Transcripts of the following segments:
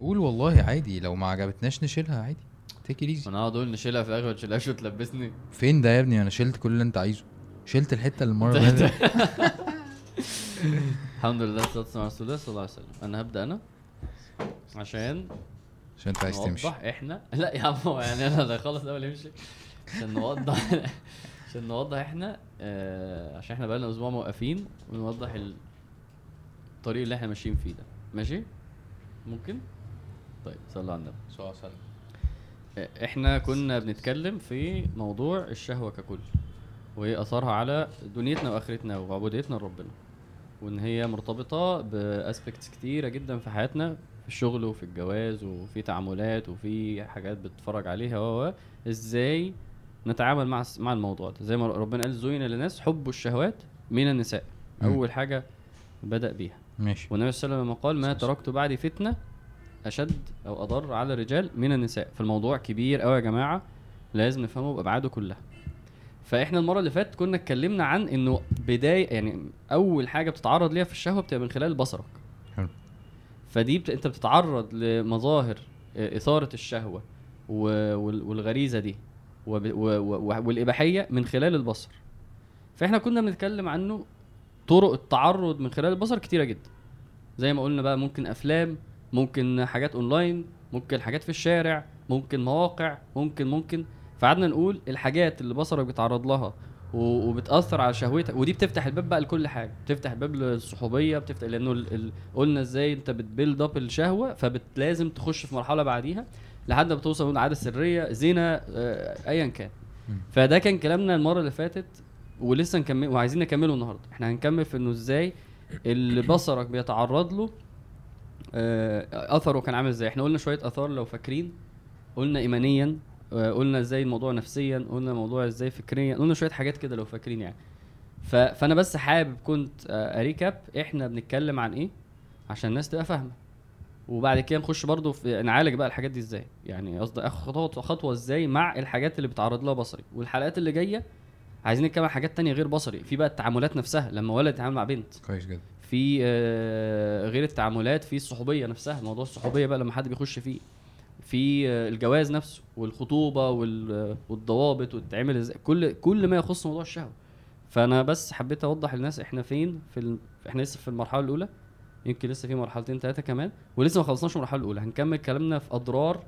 قول والله عادي لو ما عجبتناش نشيلها عادي. تيك ايزي أنا اقعد أقول نشيلها في الآخر ما تشيلهاش وتلبسني. فين ده يا ابني؟ أنا شلت كل اللي انت عايزه. شلت الحتة اللي المرة اللي فاتت. الحمد لله والصلاه والسلام على رسول الله صلى الله عليه وسلم. أنا هبدأ أنا؟ عشان عشان انت عايز تمشي. نوضح إحنا. لا يا عم يعني أنا ده خلص الأول يمشي. عشان نوضح عشان نوضح إحنا آه عشان إحنا بقالنا أسبوع موقفين ونوضح ال- الطريق اللي إحنا ماشيين فيه ده. ماشي؟ ممكن؟ طيب صلوا على النبي صلى الله عليه وسلم. آه، إحنا كنا بنتكلم في موضوع الشهوة ككل وهي اثرها على دنيتنا وآخرتنا وعبوديتنا لربنا وإن هي مرتبطة بأسبكتس كتيرة جدا في حياتنا في الشغل وفي الجواز وفي تعاملات وفي حاجات بتتفرج عليها و و. إزاي نتعامل مع مع الموضوع ده زي ما ربنا قال زين للناس حب الشهوات من النساء. أول حاجة بدأ بيها ماشي والنبي صلى الله عليه وسلم قال ما تركت بعدي فتنة أشد أو أضر على الرجال من النساء فالموضوع كبير قوي يا جماعة لازم نفهمه بابعاده كلها فإحنا المرة اللي فاتت كنا اتكلمنا عن إنه بداية يعني أول حاجة بتتعرض ليها في الشهوة بتبقى من خلال بصرك حلو. فدي بت... أنت بتتعرض لمظاهر آه، إثارة الشهوة و... وال- والغريزة دي. و... و... والإباحية من خلال البصر فإحنا كنا بنتكلم عنه طرق التعرض من خلال البصر كتيرة جدا زي ما قلنا بقى ممكن أفلام ممكن حاجات أونلاين ممكن حاجات في الشارع ممكن مواقع ممكن ممكن. فقعدنا نقول الحاجات اللي بصرك بيتعرض لها وبتأثر على شهوتك. ودي بتفتح الباب بقى لكل حاجة. بتفتح الباب للصحوبية بتفتح لأنه ال... ال... قلنا إزاي أنت بت build up الشهوة فلازم تخش في مرحلة بعديها لحد ما بتوصل لعاده سريه زنا آه، ايا كان. فده كان كلامنا المرة اللي فاتت ولسه نكمل وعايزين نكمله النهارده. إحنا هنكمل في إنه إزاي اللي بصرك بيتعرض له أثره كان عامل إزاي؟ إحنا قلنا شوية آثار لو فاكرين. قلنا ايمانيا آه، قلنا إزاي الموضوع نفسيا قلنا الموضوع إزاي فكريا قلنا شوية حاجات كده لو فاكرين يعني. فأنا بس حابب كنت آه، أريكاب إحنا بنتكلم عن إيه؟ عشان الناس تبقى فاهمة. وبعد كده نخش برضو في نعالج بقى الحاجات دي إزاي؟ يعني قصدي اخد خطوة خطوة إزاي مع الحاجات اللي بتعرض لها بصري. والحلقات اللي جاية عايزين نتكلم عن حاجات تانية غير بصري. في بقى التعاملات نفسها لما ولد يتعامل مع بنت. كويس جدا. في آه، غير التعاملات في الصحوبية نفسها موضوع الصحوبية بقى لما حد بيخش فيه في آه، الجواز نفسه والخطوبة وال- والضوابط وتتعمل إزاي كل كل ما يخص موضوع الشهوة. فأنا بس حبيت أوضح للناس إحنا فين في ال... إحنا لسه في المرحلة الأولى يمكن لسه في مرحلتين ثلاثة كمان ولسه ما خلصناش المرحلة الأولى. هنكمل كلامنا في أضرار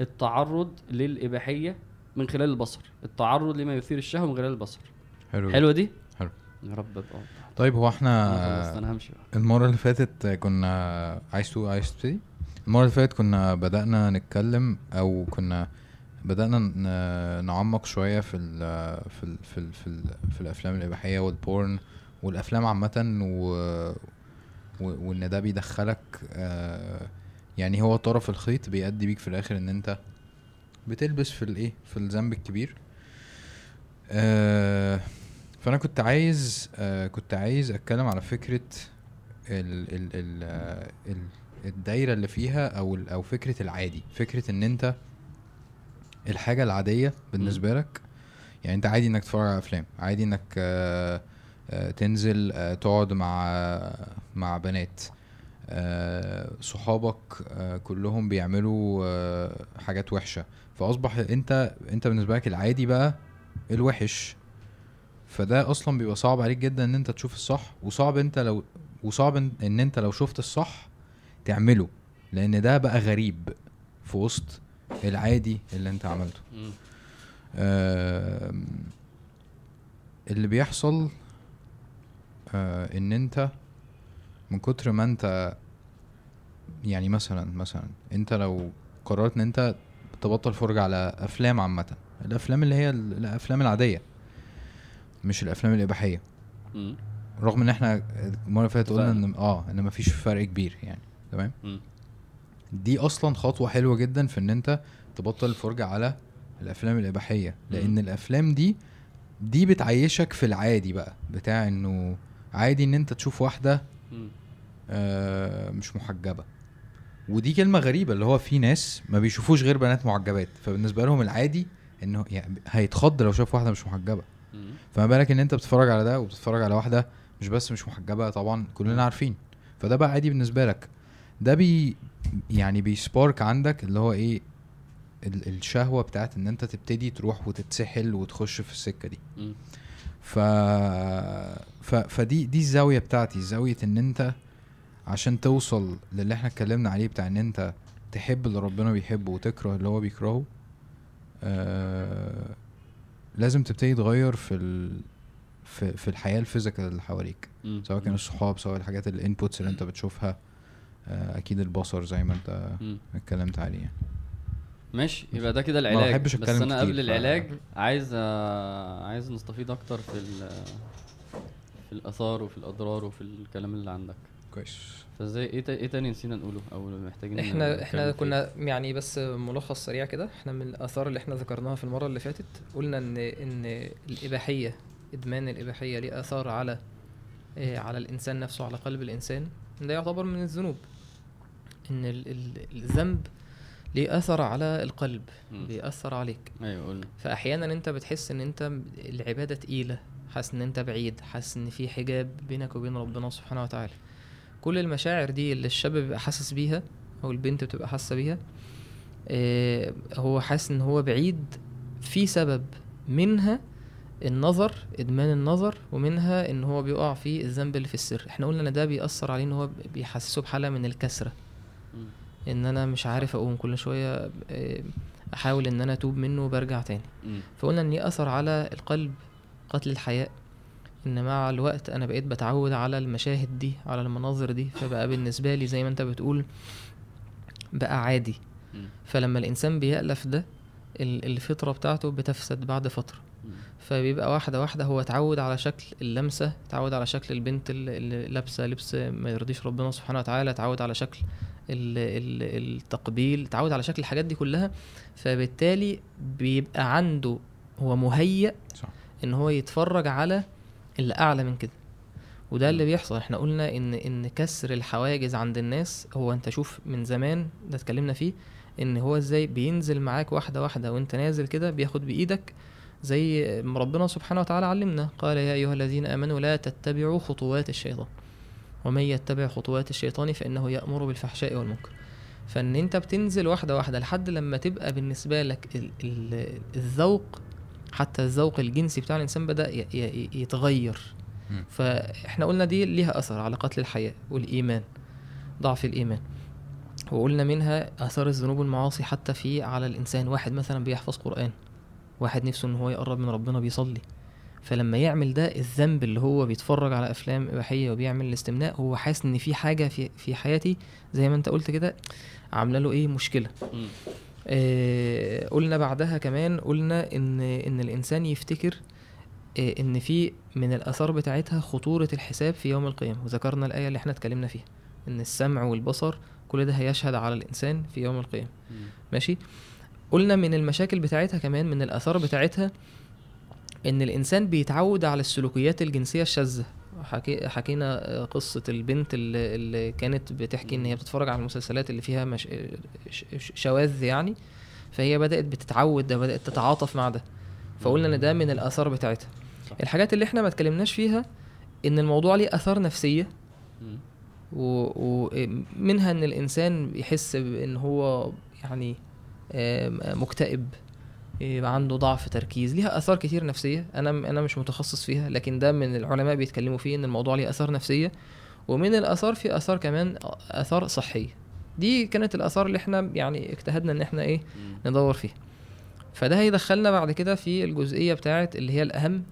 التعرض للإباحية من خلال البصر التعرض لما يثير الشهوة من خلال البصر. حلو حلوة دي؟ حلو. يا رب. ابقى طيب هو إحنا أنا همشي بقى. المرة اللي فاتت كنا عايز تقول عايز تبتدي المرة اللي فاتت كنا بدأنا نتكلم أو كنا بدأنا نعمق شوية في ال في ال في ال في, ال في الأفلام الإباحية والبورن والأفلام عامة و و- وإن ده بيدخلك آه، يعني هو طرف الخيط بيأدي بيك في الآخر إن أنت بتلبس في الإيه؟ في الذنب الكبير. آه، فأنا كنت عايز آه، كنت عايز أتكلم على فكرة ال ال ال آه، ال الدايرة اللي فيها أو أو فكرة العادي فكرة إن أنت الحاجة العادية بالنسبة لك يعني أنت عادي إنك تتفرج على أفلام عادي إنك آه، آه، تنزل آه، تقعد مع مع بنات صحابك كلهم بيعملوا حاجات وحشة فأصبح أنت أنت بالنسبة لك العادي بقى الوحش فده أصلا بيبقى صعب عليك جدا إن أنت تشوف الصح وصعب أنت لو وصعب إن أنت لو شفت الصح تعمله لأن ده بقى غريب في وسط العادي اللي أنت عملته. آم، اللي بيحصل آه، إن أنت من كتر ما أنت يعني مثلا مثلا أنت لو قررت إن أنت تبطل فرجة على أفلام عامة الأفلام اللي هي ال- الأفلام العادية مش الأفلام الإباحية مم. رغم إن إحنا المرة اللي فاتت قلنا. إن آه إن مفيش فرق كبير يعني تمام. دي أصلا خطوة حلوة جدا في إن أنت تبطل الفرجة على الأفلام الإباحية لأن مم. الأفلام دي دي بتعيشك في العادي بقى بتاع إنه عادي إن أنت تشوف واحدة. آه مش محجبة ودي كلمة غريبة اللي هو في ناس ما بيشوفوش غير بنات محجبات فبالنسبة لهم العادي إنه يعني هيتخض لو شاف واحدة مش محجبة. فما بالك ان انت بتتفرج على ده وبتتفرج على واحدة مش بس مش محجبة طبعا كلنا عارفين. فده بقى عادي بالنسبة لك. ده بي يعني بيسبارك عندك اللي هو إيه ال- الشهوة بتاعت إن أنت تبتدي تروح وتتسحل وتخش في السكة دي. مم. ف... ف... فدي دي الزاوية بتاعتي زاوية إن أنت عشان توصل للي إحنا اتكلمنا عليه بتاع إن أنت تحب اللي ربنا بيحبه وتكره اللي هو بيكرهه آه... لازم تبتدي تغير في ال... في, في الحياة ال physical اللي حواليك. سواء كان الصحاب سواء الحاجات ال inputs اللي انت بتشوفها. آه... أكيد البصر زي ما انت. اتكلمت عليه ماشي يبقى ده كده ما العلاج. بحبش بس أنا قبل ف- العلاج عايز آه، عايز نستفيد أكتر في ال- في الآثار وفي الأضرار وفي الكلام اللي عندك. كويس. فازاي؟ إيه إيه تاني نسينا نقوله أو محتاجين إحنا إحنا؟ كنا يعني بس ملخص سريع كده. إحنا من الآثار اللي إحنا ذكرناها في المرة اللي فاتت قلنا إن إن الإباحية إدمان الإباحية ليه آثار على آه، على الإنسان نفسه على قلب الإنسان. ده يعتبر من الذنوب. إن ال- ال- الذنب ليه آثر على القلب. بيأثر عليك. أيوه قلنا. فاحيانا أنت بتحس إن أنت العبادة تقيلة حاسس إن أنت بعيد حاسس إن في حجاب بينك وبين ربنا سبحانه وتعالى. كل المشاعر دي اللي الشاب بيبقى حاسس بيها أو البنت بتبقى حاسة بيها آه، هو حاسس إن هو بعيد في سبب منها النظر إدمان النظر ومنها إن هو بيقع في الذنب اللي في السر. إحنا قلنا إن ده بيأثر عليه إن هو بيحسسه بحالة من الكسرة. إن أنا مش عارف أقوم كل شوية آه، أحاول إن أنا أتوب منه وبرجع تاني. فقلنا إن ليه أثر على القلب قتل الحياء. إن مع الوقت أنا بقيت بتعود على المشاهد دي على المناظر دي فبقى بالنسبة لي زي ما أنت بتقول بقى عادي. فلما الإنسان بيألف ده ال- الفطرة بتاعته بتفسد بعد فترة. فبيبقى واحدة واحدة هو اتعود على شكل اللمسة اتعود على شكل البنت اللي لابسة لبس ما يرضيش ربنا سبحانه وتعالى اتعود على شكل ال- ال- التقبيل اتعود على شكل الحاجات دي كلها فبالتالي بيبقى عنده هو مهيأ صح إن هو يتفرج على اللي أعلى من كده. وده اللي. بيحصل. إحنا قلنا إن إن كسر الحواجز عند الناس هو أنت شوف من زمان ده اتكلمنا فيه إن هو إزاي بينزل معاك واحدة واحدة وأنت نازل كده بياخد بإيدك زي ما ربنا سبحانه وتعالى علمنا. قال يا أيها الذين آمنوا لا تتبعوا خطوات الشيطان. ومن يتبع خطوات الشيطان فإنه يأمر بالفحشاء والمنكر. فإن أنت بتنزل واحدة واحدة لحد لما تبقى بالنسبة لك ال ال الذوق حتى الذوق الجنسي بتاع الإنسان بدأ يتغير. فإحنا قلنا دي ليها أثر على قتل الحياء والإيمان ضعف الإيمان. وقلنا منها آثار الذنوب والمعاصي حتى في على الإنسان. واحد مثلا بيحفظ قرآن واحد نفسه إن هو يقرب من ربنا بيصلي. فلما يعمل ده الذنب اللي هو بيتفرج على أفلام إباحية وبيعمل الاستمناء هو حاسس إن في حاجة في في حياتي زي ما أنت قلت كده عاملة له إيه؟ مشكلة. آه، قلنا بعدها كمان قلنا إن إن الإنسان يفتكر آه، إن في من الآثار بتاعتها خطورة الحساب في يوم القيامة. وذكرنا الآية اللي إحنا اتكلمنا فيها إن السمع والبصر كل ده هيشهد على الإنسان في يوم القيامة. ماشي؟ قلنا من المشاكل بتاعتها كمان من الآثار بتاعتها إن الإنسان بيتعود على السلوكيات الجنسية الشاذة. حكي حكينا قصة البنت اللي, اللي كانت بتحكي إن هي بتتفرج على المسلسلات اللي فيها مش شواذ يعني فهي بدأت بتتعود ده بدأت تتعاطف مع ده فقلنا إن ده من الآثار بتاعتها. الحاجات اللي إحنا ما اتكلمناش فيها إن الموضوع ليه آثار نفسية. ومنها إن الإنسان يحس بإن هو يعني مكتئب يبقى عنده ضعف تركيز ليها آثار كتير نفسية أنا أنا مش متخصص فيها لكن ده من العلماء بيتكلموا فيه إن الموضوع ليه آثار نفسية ومن الآثار في آثار كمان آثار صحية. دي كانت الآثار اللي إحنا يعني اجتهدنا إن إحنا إيه. ندور فيها. فده هيدخلنا بعد كده في الجزئية بتاعت اللي هي الأهم.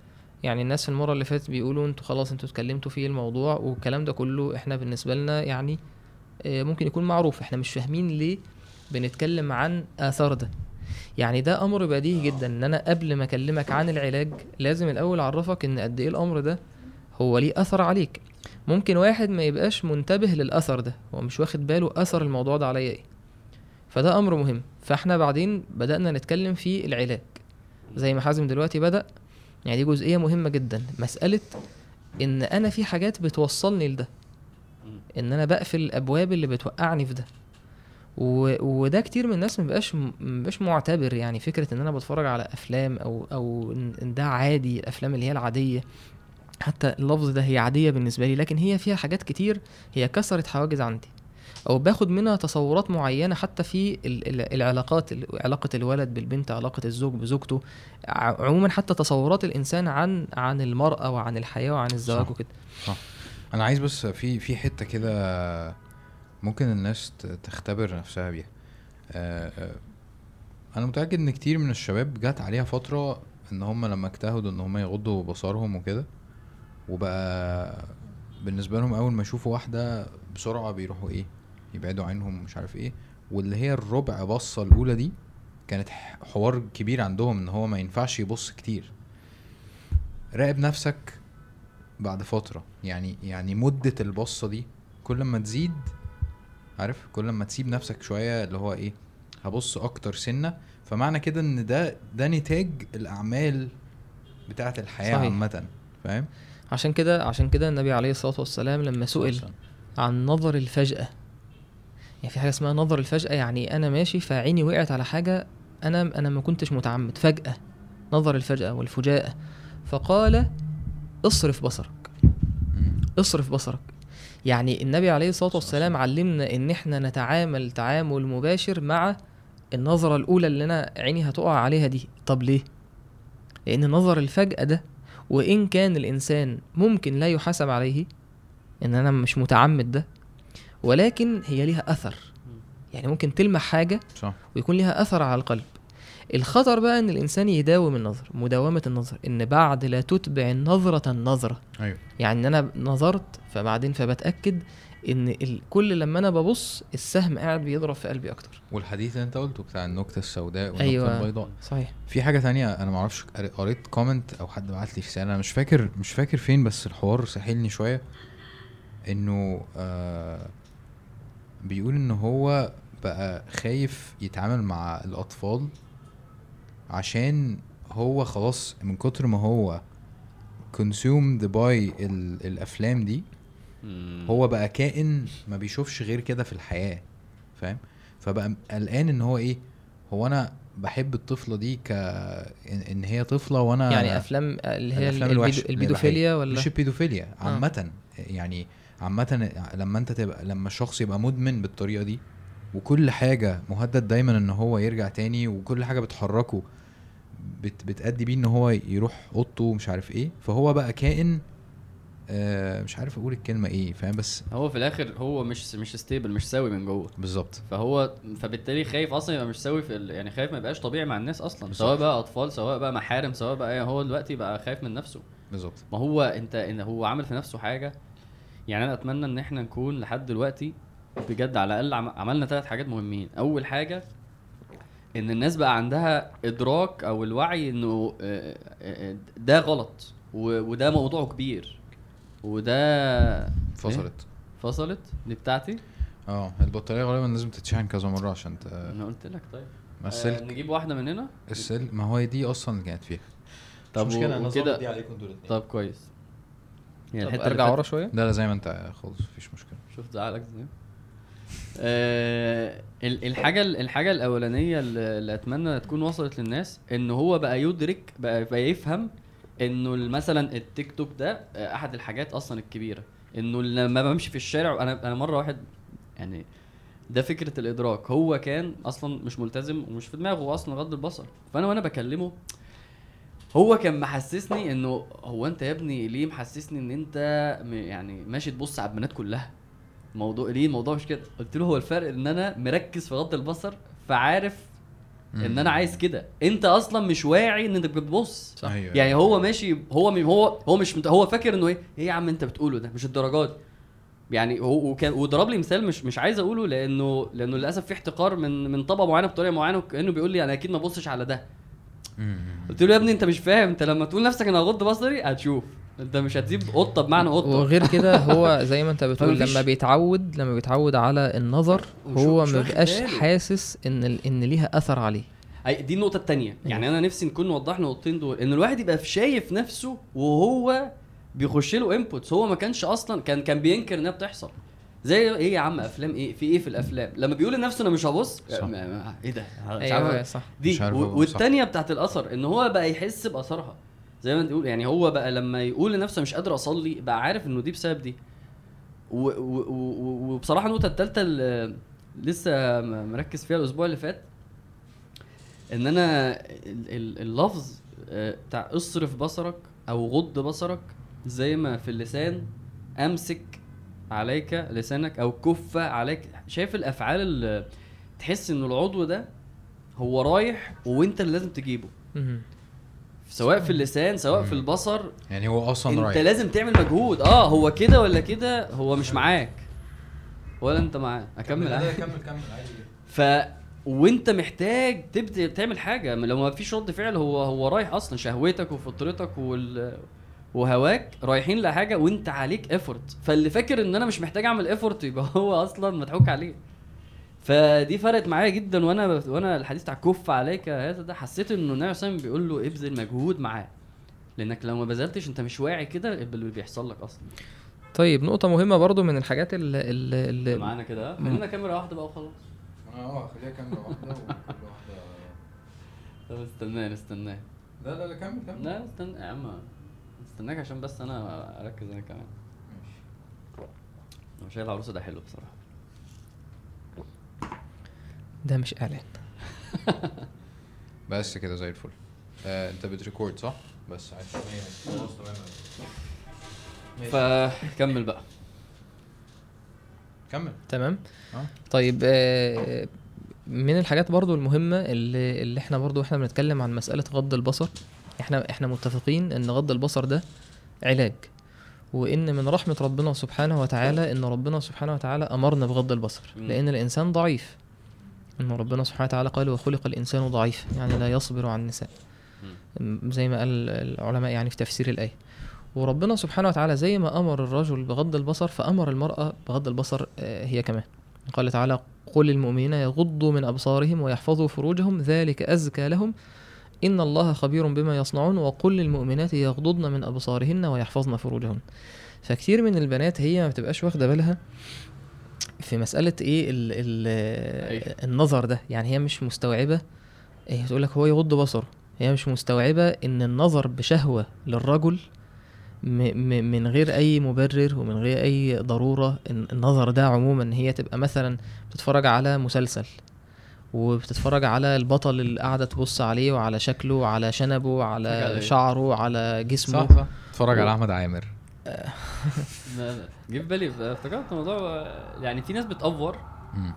يعني الناس في المرة اللي فاتت بيقولوا أنتوا خلاص أنتوا اتكلمتوا في الموضوع والكلام ده كله إحنا بالنسبة لنا يعني ممكن يكون معروف. إحنا مش فاهمين ليه بنتكلم عن آثار ده. يعني ده أمر بديهي جدا إن أنا قبل ما أكلمك عن العلاج لازم الأول أعرفك إن قد إيه الأمر ده هو ليه أثر عليك. ممكن واحد ما يبقاش منتبه للأثر ده هو مش واخد باله أثر الموضوع ده عليا إيه. فده أمر مهم. فإحنا بعدين بدأنا نتكلم في العلاج. زي ما حازم دلوقتي بدأ يعني دي جزئية مهمة جدا. مسألة إن أنا في حاجات بتوصلني لده. إن أنا بقفل الأبواب اللي بتوقعني في ده. و... وده كتير من الناس مبقاش مبقاش معتبر يعني فكرة إن أنا بتفرج على أفلام أو أو ان ده عادي الأفلام اللي هي العادية. حتى اللفظ ده هي عادية بالنسبة لي لكن هي فيها حاجات كتير هي كسرت حواجز عندي. أو باخد منها تصورات معينة حتى في ال- ال- العلاقات ال- علاقة الولد بالبنت علاقة الزوج بزوجته. عموما حتى تصورات الإنسان عن عن المرأة وعن الحياة وعن الزواج. وكده. أنا عايز بس في في حتة كده ممكن الناس تختبر نفسها بيها. آه، آه، أنا متأكد إن كتير من الشباب جات عليها فترة إن هم لما اجتهدوا إن هم يغضوا بصرهم وكده وبقى بالنسبة لهم أول ما يشوفوا واحدة بسرعة بيروحوا إيه يبعدوا عنهم مش عارف إيه. واللي هي الربع بصة الأولى دي كانت حوار كبير عندهم إن هو ما ينفعش يبص كتير. راقب نفسك بعد فترة. يعني يعني مدة البصة دي كل ما تزيد عارف كل ما تسيب نفسك شوية اللي هو إيه هبص أكتر سنة فمعنى كده إن ده ده نتاج الأعمال بتاعة الحياة صحيح. عامة فاهم عشان كده عشان كده النبي عليه الصلاة والسلام لما سئل عن نظر الفجأة يعني في حاجة اسمها نظر الفجأة يعني أنا ماشي فعيني وقعت على حاجة أنا أنا ما كنتش متعمد فجأة نظر الفجأة والفجاءة فقال اصرف بصرك. اصرف بصرك يعني النبي عليه عليه والسلام علمنا إن إحنا نتعامل تعامل مباشر مع النظرة الأولى اللي أنا عيني هتقع عليها دي. طب ليه؟ لأن نظر الفجأة ده وإن كان الإنسان ممكن لا يحاسب عليه إن أنا مش متعمد ده ولكن هي ليها أثر. يعني ممكن تلمح حاجة صح. ويكون ليها أثر على القلب. الخطر بقى إن الإنسان يداوم النظر مداومة النظر إن بعد لا تتبع النظره النظرة. أيوه. يعني ان أنا نظرت فبعدين فبتأكد إن. كل لما أنا ببص السهم قاعد بيضرب في قلبي أكتر. والحديث اللي أنت قلته بتاع النكتة السوداء والنكتة أيوة. البيضاء. صحيح. في حاجة تانية أنا معرفش قري- قريت كومنت أو حد بعت لي أنا مش فاكر مش فاكر فين بس الحوار ساحلني شوية. إنه آه بيقول إن هو بقى خايف يتعامل مع الأطفال عشان هو خلاص من كتر ما هو بي ال- الأفلام دي هو بقى كائن ما بيشوفش غير كده في الحياة فاهم؟ فبقى قلقان إن هو إيه هو أنا بحب الطفلة دي ك ان هي طفلة وأنا يعني أفلام اللي هي الأفلام ال pedo... الوحشة البيدوفيليا ولا؟ مش البيدوفيليا آه. عامة يعني عامة لما أنت تبقى لما الشخص يبقى مدمن بالطريقة دي وكل حاجة مهدد دايما إن هو يرجع تاني وكل حاجة بتحركه بت بتأدي بيه إن هو يروح أوضته ومش عارف إيه فهو بقى كائن آه مش عارف أقول الكلمة إيه فاهم؟ بس هو في الآخر هو مش مش stable مش سوي من جوه. بالظبط. فهو فبالتالي خايف أصلا يبقى مش سوي في ال... يعني خايف ما يبقاش طبيعي مع الناس أصلا بالظبط. سواء بقى أطفال سواء بقى محارم سواء بقى هو دلوقتي بقى خايف من نفسه. بالظبط. ما هو أنت إن هو عامل في نفسه حاجة يعني أنا أتمنى إن إحنا نكون لحد دلوقتي بجد على الأقل عم- عملنا ثلاث حاجات مهمين. أول حاجة إن الناس بقى عندها إدراك أو الوعي إنه آه، آه، ده غلط وده موضوع كبير وده فصلت. فصلت؟ دي بتاعتي؟ آه البطارية غالبا لازم تتشحن كذا مرة عشان ت... أنا قلت لك طيب. ما آه السلك. نجيب واحدة من هنا؟ السلك ما هو دي أصلا اللي كانت فيها. طب مش مشكلة أنا ظابط دي عليكم دول الاتنين طب كويس. يعني طب أرجع ورا شوية. لا لا زي ما أنت خالص مفيش مشكلة. شفت زعلك إزاي آه ال- الحاجة الحاجة الأولانية اللي أتمنى تكون وصلت للناس إن هو بقى يدرك بقى, بقى يفهم إنه مثلا التيك توك ده آه، أحد الحاجات أصلا الكبيرة. إنه لما بمشي في الشارع أنا أنا مرة واحد يعني ده فكرة الإدراك. هو كان أصلا مش ملتزم ومش في دماغه أصلا غض البصر. فأنا وأنا بكلمه هو كان محسسني إنه هو أنت يا ابني ليه محسسني إن أنت يعني ماشي تبص على البنات كلها؟ موضوع ليه الموضوع مش كده؟ قلت له هو الفرق إن أنا مركز في غض البصر فعارف إن أنا عايز كده. أنت أصلا مش واعي إن انك بتبص. صح. أيوة. يعني هو ماشي هو هو هو مش مت- هو فاكر إنه إيه؟ إيه يا عم أنت بتقوله ده؟ مش الدرجات يعني هو وكان وضرب لي مثال مش مش عايز أقوله لأنه لأنه للأسف في احتقار من من طبقة معينة بطريقة معينة وكأنه بيقول لي أنا أكيد ما ابصش على ده. قلت له يا ابني أنت مش فاهم أنت لما تقول نفسك أنا هغض بصري هتشوف. انت مش هتسيب قطة بمعنى قطة. وغير كده هو زي ما انت بتقول لما بيتعود لما بيتعود على النظر هو ما بيبقاش. حاسس إن إن ليها أثر عليه. أي دي النقطة التانية. يعني أنا نفسي نكون وضحنا النقطتين دول. إن الواحد يبقى شايف نفسه وهو بيخش له انبوتس هو ما كانش أصلا كان كان بينكر إنها بتحصل. زي إيه يا عم أفلام؟ إيه في إيه في الأفلام؟ لما بيقول لنفسه أنا مش هبص صح. ما- ما- إيه ده؟ مش أيوه عارف. صح. دي مش عارف و- أقول صح. والتانية بتاعت الأثر إن هو بقى يحس بأثرها. زي ما انت تقول يعني هو بقى لما يقول لنفسه مش قادر أصلي بقى عارف إنه دي بسبب دي. وبصراحة النقطة الثالثه اللي لسه مركز فيها الأسبوع اللي فات إن أنا ال- ال- اللفظ آه، بتاع اصرف بصرك أو غض بصرك زي ما في اللسان أمسك عليك لسانك أو كف عليك. شايف الأفعال اللي تحس ان العضو ده هو رايح وإنت اللي لازم تجيبه. سواء في اللسان سواء في. البصر. يعني هو أصلا انت رايح. لازم تعمل مجهود. آه هو كده ولا كده؟ هو مش معاك. ولا انت معاه أكمل عادي. كمل كمل عادي ف وانت محتاج تبدأ تعمل حاجة. لو ما فيش رد فعل هو هو رايح أصلا. شهوتك وفطرتك وال وهواك رايحين لحاجة وانت عليك effort فاللي فاكر إن أنا مش محتاج أعمل effort يبقى هو أصلا مضحوك عليه. فدي فرقت معايا جدا وأنا وأنا الحديث بتاع كف عليك هذا ده حسيت إنه النبي صلى الله عليه وسلم بيقول له ابذل مجهود معاه. لأنك لو ما بذلتش أنت مش واعي كده اللي بيحصل لك أصلا. طيب نقطة مهمة برضو من الحاجات اللي, اللي, اللي معانا كده. خلينا كاميرا واحدة بقى وخلاص. آه خليها كاميرا واحدة وكل واحدة. طب استناه استناه لا لا لا كمل كمل. لا استنى يا عم. استناك عشان بس أنا أركز أنا كمان. ماشي. هو شايل العروسة ده حلو بصراحة. ده مش إعلان. بس كده زي الفل. آه انت بتريكورد صح؟ بس عايز خلاص تمام فكمل بقى. كمل. تمام. آه. طيب آه، من الحاجات برضو المهمة اللي, اللي إحنا برضو إحنا بنتكلم عن مسألة غض البصر إحنا إحنا متفقين إن غض البصر ده علاج وإن من رحمة ربنا سبحانه وتعالى إن ربنا سبحانه وتعالى أمرنا بغض البصر. لأن الإنسان ضعيف. إن ربنا سبحانه وتعالى قال وخلق الإنسان ضعيف يعني لا يصبر عن النساء. زي ما قال العلماء يعني في تفسير الآية. وربنا سبحانه وتعالى زي ما أمر الرجل بغض البصر فأمر المرأة بغض البصر آه، هي كمان. قال تعالى قل للمؤمنين يغضوا من أبصارهم ويحفظوا فروجهم ذلك أزكى لهم. إن الله خبير بما يصنعون وقل للمؤمنات يغضضن من أبصارهن ويحفظن فروجهن. فكتير من البنات هي ما بتبقاش واخدة بالها في مسألة إيه ال ال أيوة. النظر ده. يعني هي مش مستوعبة هي تقول لك هو يغض بصره. هي مش مستوعبة إن النظر بشهوة للرجل م- م- من غير أي مبرر ومن غير أي ضرورة إن النظر ده عموما هي تبقى مثلا بتتفرج على مسلسل وبتتفرج على البطل اللي قاعدة تبص عليه وعلى شكله وعلى شنبه تتفرج وعلى على إيه؟ شعره على جسمه. صح صح. اتفرج على و- أحمد عامر. جه في بالي افتكرت موضوع يعني في ناس بتأفور.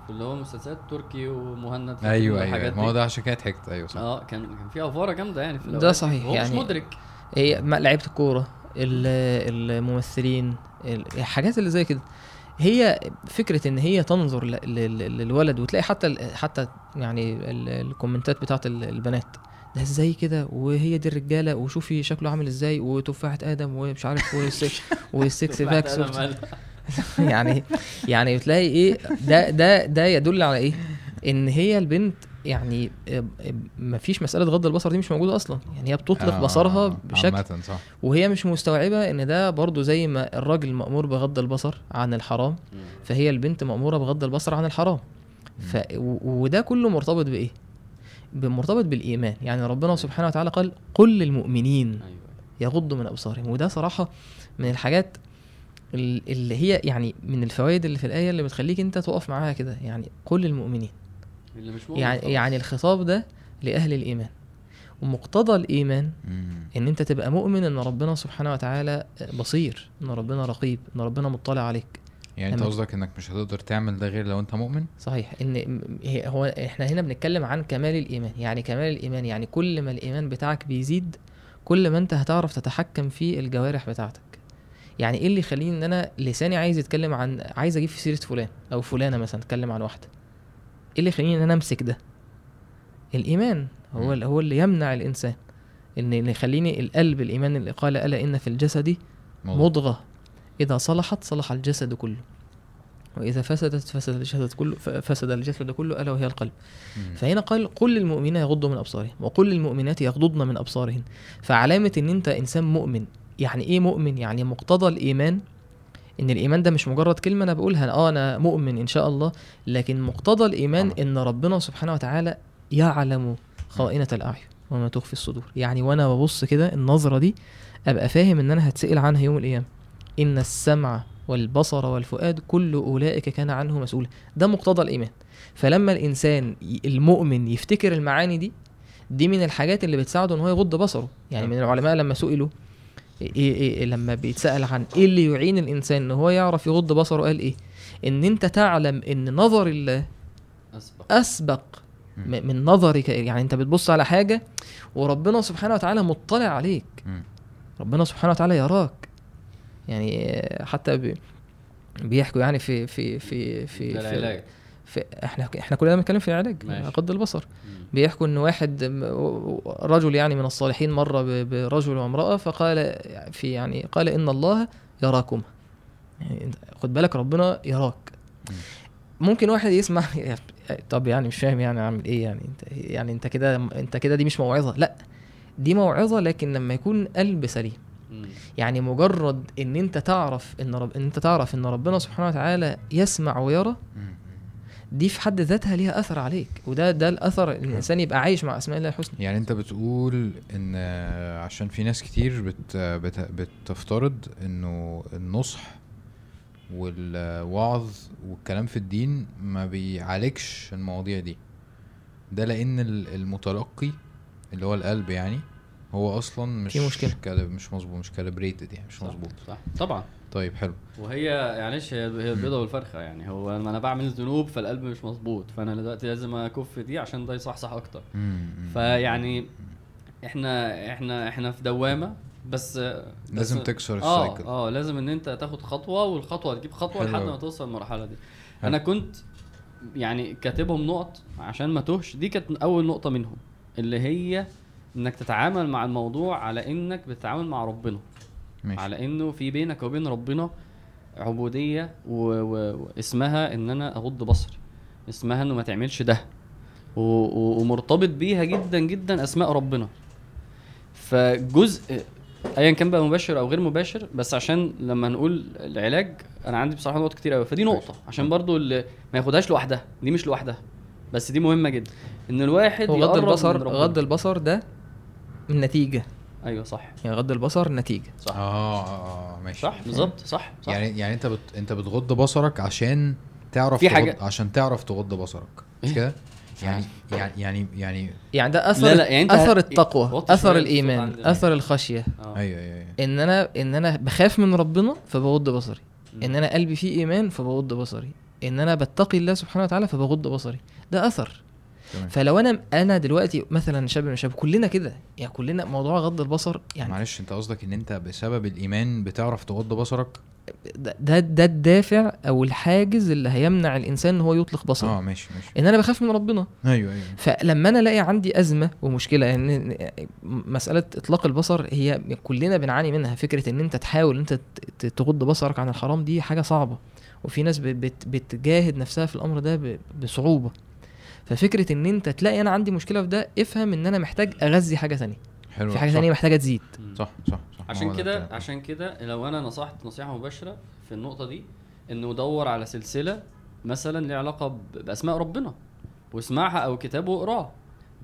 اللي هو مسلسلات تركي ومهند أيوه أيوه. ما هو ده عشان كده ضحكت. أيوه صح. آه كان كان في أفورة جامدة يعني في ده. صحيح، هو مش يعني مدرك. هي ما- لعيبة الكورة ال- الممثلين ال- الحاجات اللي زي كده. هي فكرة إن هي تنظر للولد وتلاقي حتى حتى يعني ال- الكومنتات بتاعت ال- البنات. ده إزاي كده؟ وهي دي الرجالة وشوفي شكله عامل إزاي وتفاحة آدم ومش عارف والسكس وال six packs يعني يعني بتلاقي إيه ده ده ده يدل على إيه؟ ان هي البنت يعني ما فيش مسألة غض البصر دي مش موجودة أصلا. يعني هي بتطلق آه، بصرها بشكل عامة صح. وهي مش مستوعبة إن ده برضو زي ما الراجل مأمور بغض البصر عن الحرام فهي البنت مأمورة بغض البصر عن الحرام. ف وده كله مرتبط بإيه؟ مرتبط بالإيمان. يعني ربنا سبحانه وتعالى قال قل للمؤمنين أيوه. يغضوا من أبصارهم. وده صراحة من الحاجات ال- اللي هي يعني من الفوائد اللي في الآية اللي بتخليك أنت تقف معاها كده. يعني قل للمؤمنين. اللي مش مؤمن يعني. يعني الخطاب ده لأهل الإيمان. ومقتضى الإيمان. إن أنت تبقى مؤمن إن ربنا سبحانه وتعالى بصير إن ربنا رقيب إن ربنا مطلع عليك. يعني انت. قصدك انك مش هتقدر تعمل ده غير لو انت مؤمن؟ صحيح ان م- هو إحنا هنا بنتكلم عن كمال الإيمان. يعني كمال الإيمان يعني كل ما الإيمان بتاعك بيزيد كل ما انت هتعرف تتحكم في الجوارح بتاعتك. يعني إيه اللي يخليني إن أنا لساني عايز يتكلم عن عايز أجيب في سيرة فلان أو فلانة مثلا أتكلم عن واحدة. إيه اللي يخليني إن أنا أمسك ده؟ الإيمان هو. اللي هو اللي يمنع الإنسان. ان اللي يخليني القلب الإيمان اللي قال ألا إن في الجسد موضوع. إذا صلحت صلح الجسد كله. وإذا فسدت فسد الجسد كله فسد الجسد كله ألا وهي القلب. مم. فهنا قال قل للمؤمنين يغضوا من أبصارهم وقل للمؤمنات يغضضن من أبصارهن. فعلامة إن أنت إنسان مؤمن يعني إيه مؤمن؟ يعني مقتضى الإيمان. إن الإيمان ده مش مجرد كلمة أنا بقولها أه أنا مؤمن إن شاء الله. لكن مقتضى الإيمان عمل. إن ربنا سبحانه وتعالى يعلم خائنة الأعين وما تخفي الصدور. يعني وأنا ببص كده النظرة دي أبقى فاهم إن أنا هتسأل عنها يوم القيامة. إن السمع والبصر والفؤاد كل أولئك كان عنه مسؤولا. ده مقتضى الإيمان. فلما الإنسان ي- المؤمن يفتكر المعاني دي دي من الحاجات اللي بتساعده إن هو يغض بصره. يعني من العلماء لما سئلوا إيه إيه إيه لما بيتسأل عن إيه اللي يعين الإنسان إن هو يعرف يغض بصره قال إيه؟ إن أنت تعلم إن نظر الله أسبق. م- من نظرك. يعني أنت بتبص على حاجة وربنا سبحانه وتعالى مطلع عليك. ربنا سبحانه وتعالى يراك. يعني حتى بي- بيحكوا يعني في في في في, في, العلاج في إحنا إحنا كلنا بنتكلم في العلاج. غض البصر مم. بيحكوا ان واحد رجل يعني من الصالحين مر برجل وامرأة فقال في يعني قال إن الله يراكما يعني خد بالك ربنا يراك مم. ممكن واحد يسمع طب يعني مش فاهم يعني أعمل إيه يعني إنت يعني إنت كده إنت كده دي مش موعظة لأ دي موعظة لكن لما يكون قلب سليم. يعني مجرد إن أنت تعرف إن رب إن أنت تعرف إن ربنا سبحانه وتعالى يسمع ويرى. دي في حد ذاتها ليها أثر عليك وده ده الأثر إن الإنسان يبقى عايش مع أسماء الله الحسنى. يعني أنت بتقول إن عشان في ناس كتير بت بت بتفترض إنه النصح والوعظ والكلام في الدين ما بيعالجش المواضيع دي. ده لأن ال- المتلقي اللي هو القلب يعني هو أصلا مش في مشكلة. كال- مش مظبوط مش calibrated يعني مش مظبوط. صح. طبعا. طيب حلو. وهي معلش هي هي البيضة والفرخة يعني. هو لما أنا بعمل ذنوب فالقلب مش مظبوط. فأنا دلوقتي لازم أكف دي عشان ده يصحصح أكتر. فيعني إحنا إحنا إحنا في دوامة بس لازم بس- تكسر آه ال cycle آه لازم إن أنت تاخد خطوة والخطوة تجيب خطوة حلو لحد. ما توصل للمرحلة دي. حلو. أنا كنت يعني كاتبهم نقط عشان ما تهش دي كانت أول نقطة منهم اللي هي إنك تتعامل مع الموضوع على إنك بتتعامل مع ربنا. ماشي. على إنه في بينك وبين ربنا عبودية و- و- واسمها إن أنا أغض بصري. اسمها إنه ما تعملش ده. و- و- ومرتبط بيها جدا جدا أسماء ربنا. فجزء ايا كان بقى مباشر أو غير مباشر بس عشان لما نقول العلاج أنا عندي بصراحة نقط كتير قوي فدي نقطة عشان برضو اللي ما ياخدهاش لوحدها. دي مش لوحدها. بس دي مهمة جدا. إن الواحد من البصر ربنا. غض البصر ده النتيجة. أيوه صح. يعني غض البصر نتيجة. صح. آه آه آه، ماشي. صح بالظبط صح صح. يعني يعني أنت بت... أنت بتغض بصرك عشان تعرف في تغض... حاجة- عشان تعرف تغض بصرك. مش إيه؟ كده؟ يعني يعني يعني يعني يعني ده أثر لا، لا، يعني أنت أثر التقوى أثر الإيمان. أثر الخشية. آه. أيوه أيوه أيوه. إن أنا إن أنا بخاف من ربنا فبغض بصري. إن أنا قلبي فيه إيمان فبغض بصري. إن أنا بتقي الله سبحانه وتعالى فبغض بصري. ده أثر. تمام. فلو أنا أنا دلوقتي مثلا شاب من الشباب كلنا كده. يعني كلنا موضوع غض البصر يعني معلش أنت قصدك إن أنت بسبب الإيمان بتعرف تغض بصرك؟ ده ده, الدافع أو الحاجز اللي هيمنع الإنسان إن هو يطلق بصره. آه ماشي ماشي. إن أنا بخاف من ربنا. أيوه أيوه. فلما أنا ألاقي عندي أزمة ومشكلة ان مسألة إطلاق البصر هي كلنا بنعاني منها. فكرة إن أنت تحاول أنت تغض بصرك عن الحرام دي حاجة صعبة. وفي ناس بت- بت- بتجاهد نفسها في الأمر ده بصعوبة. ففكرة إن أنت تلاقي أنا عندي مشكلة في ده افهم إن أنا محتاج أغذي حاجة ثانية حلو في حاجة. ثانية محتاجة تزيد. صح صح صح عشان كده. عشان كده لو أنا نصحت نصيحة مباشرة في النقطة دي إنه دور على سلسلة مثلا ليها علاقة بأسماء ربنا واسمعها أو كتاب واقراه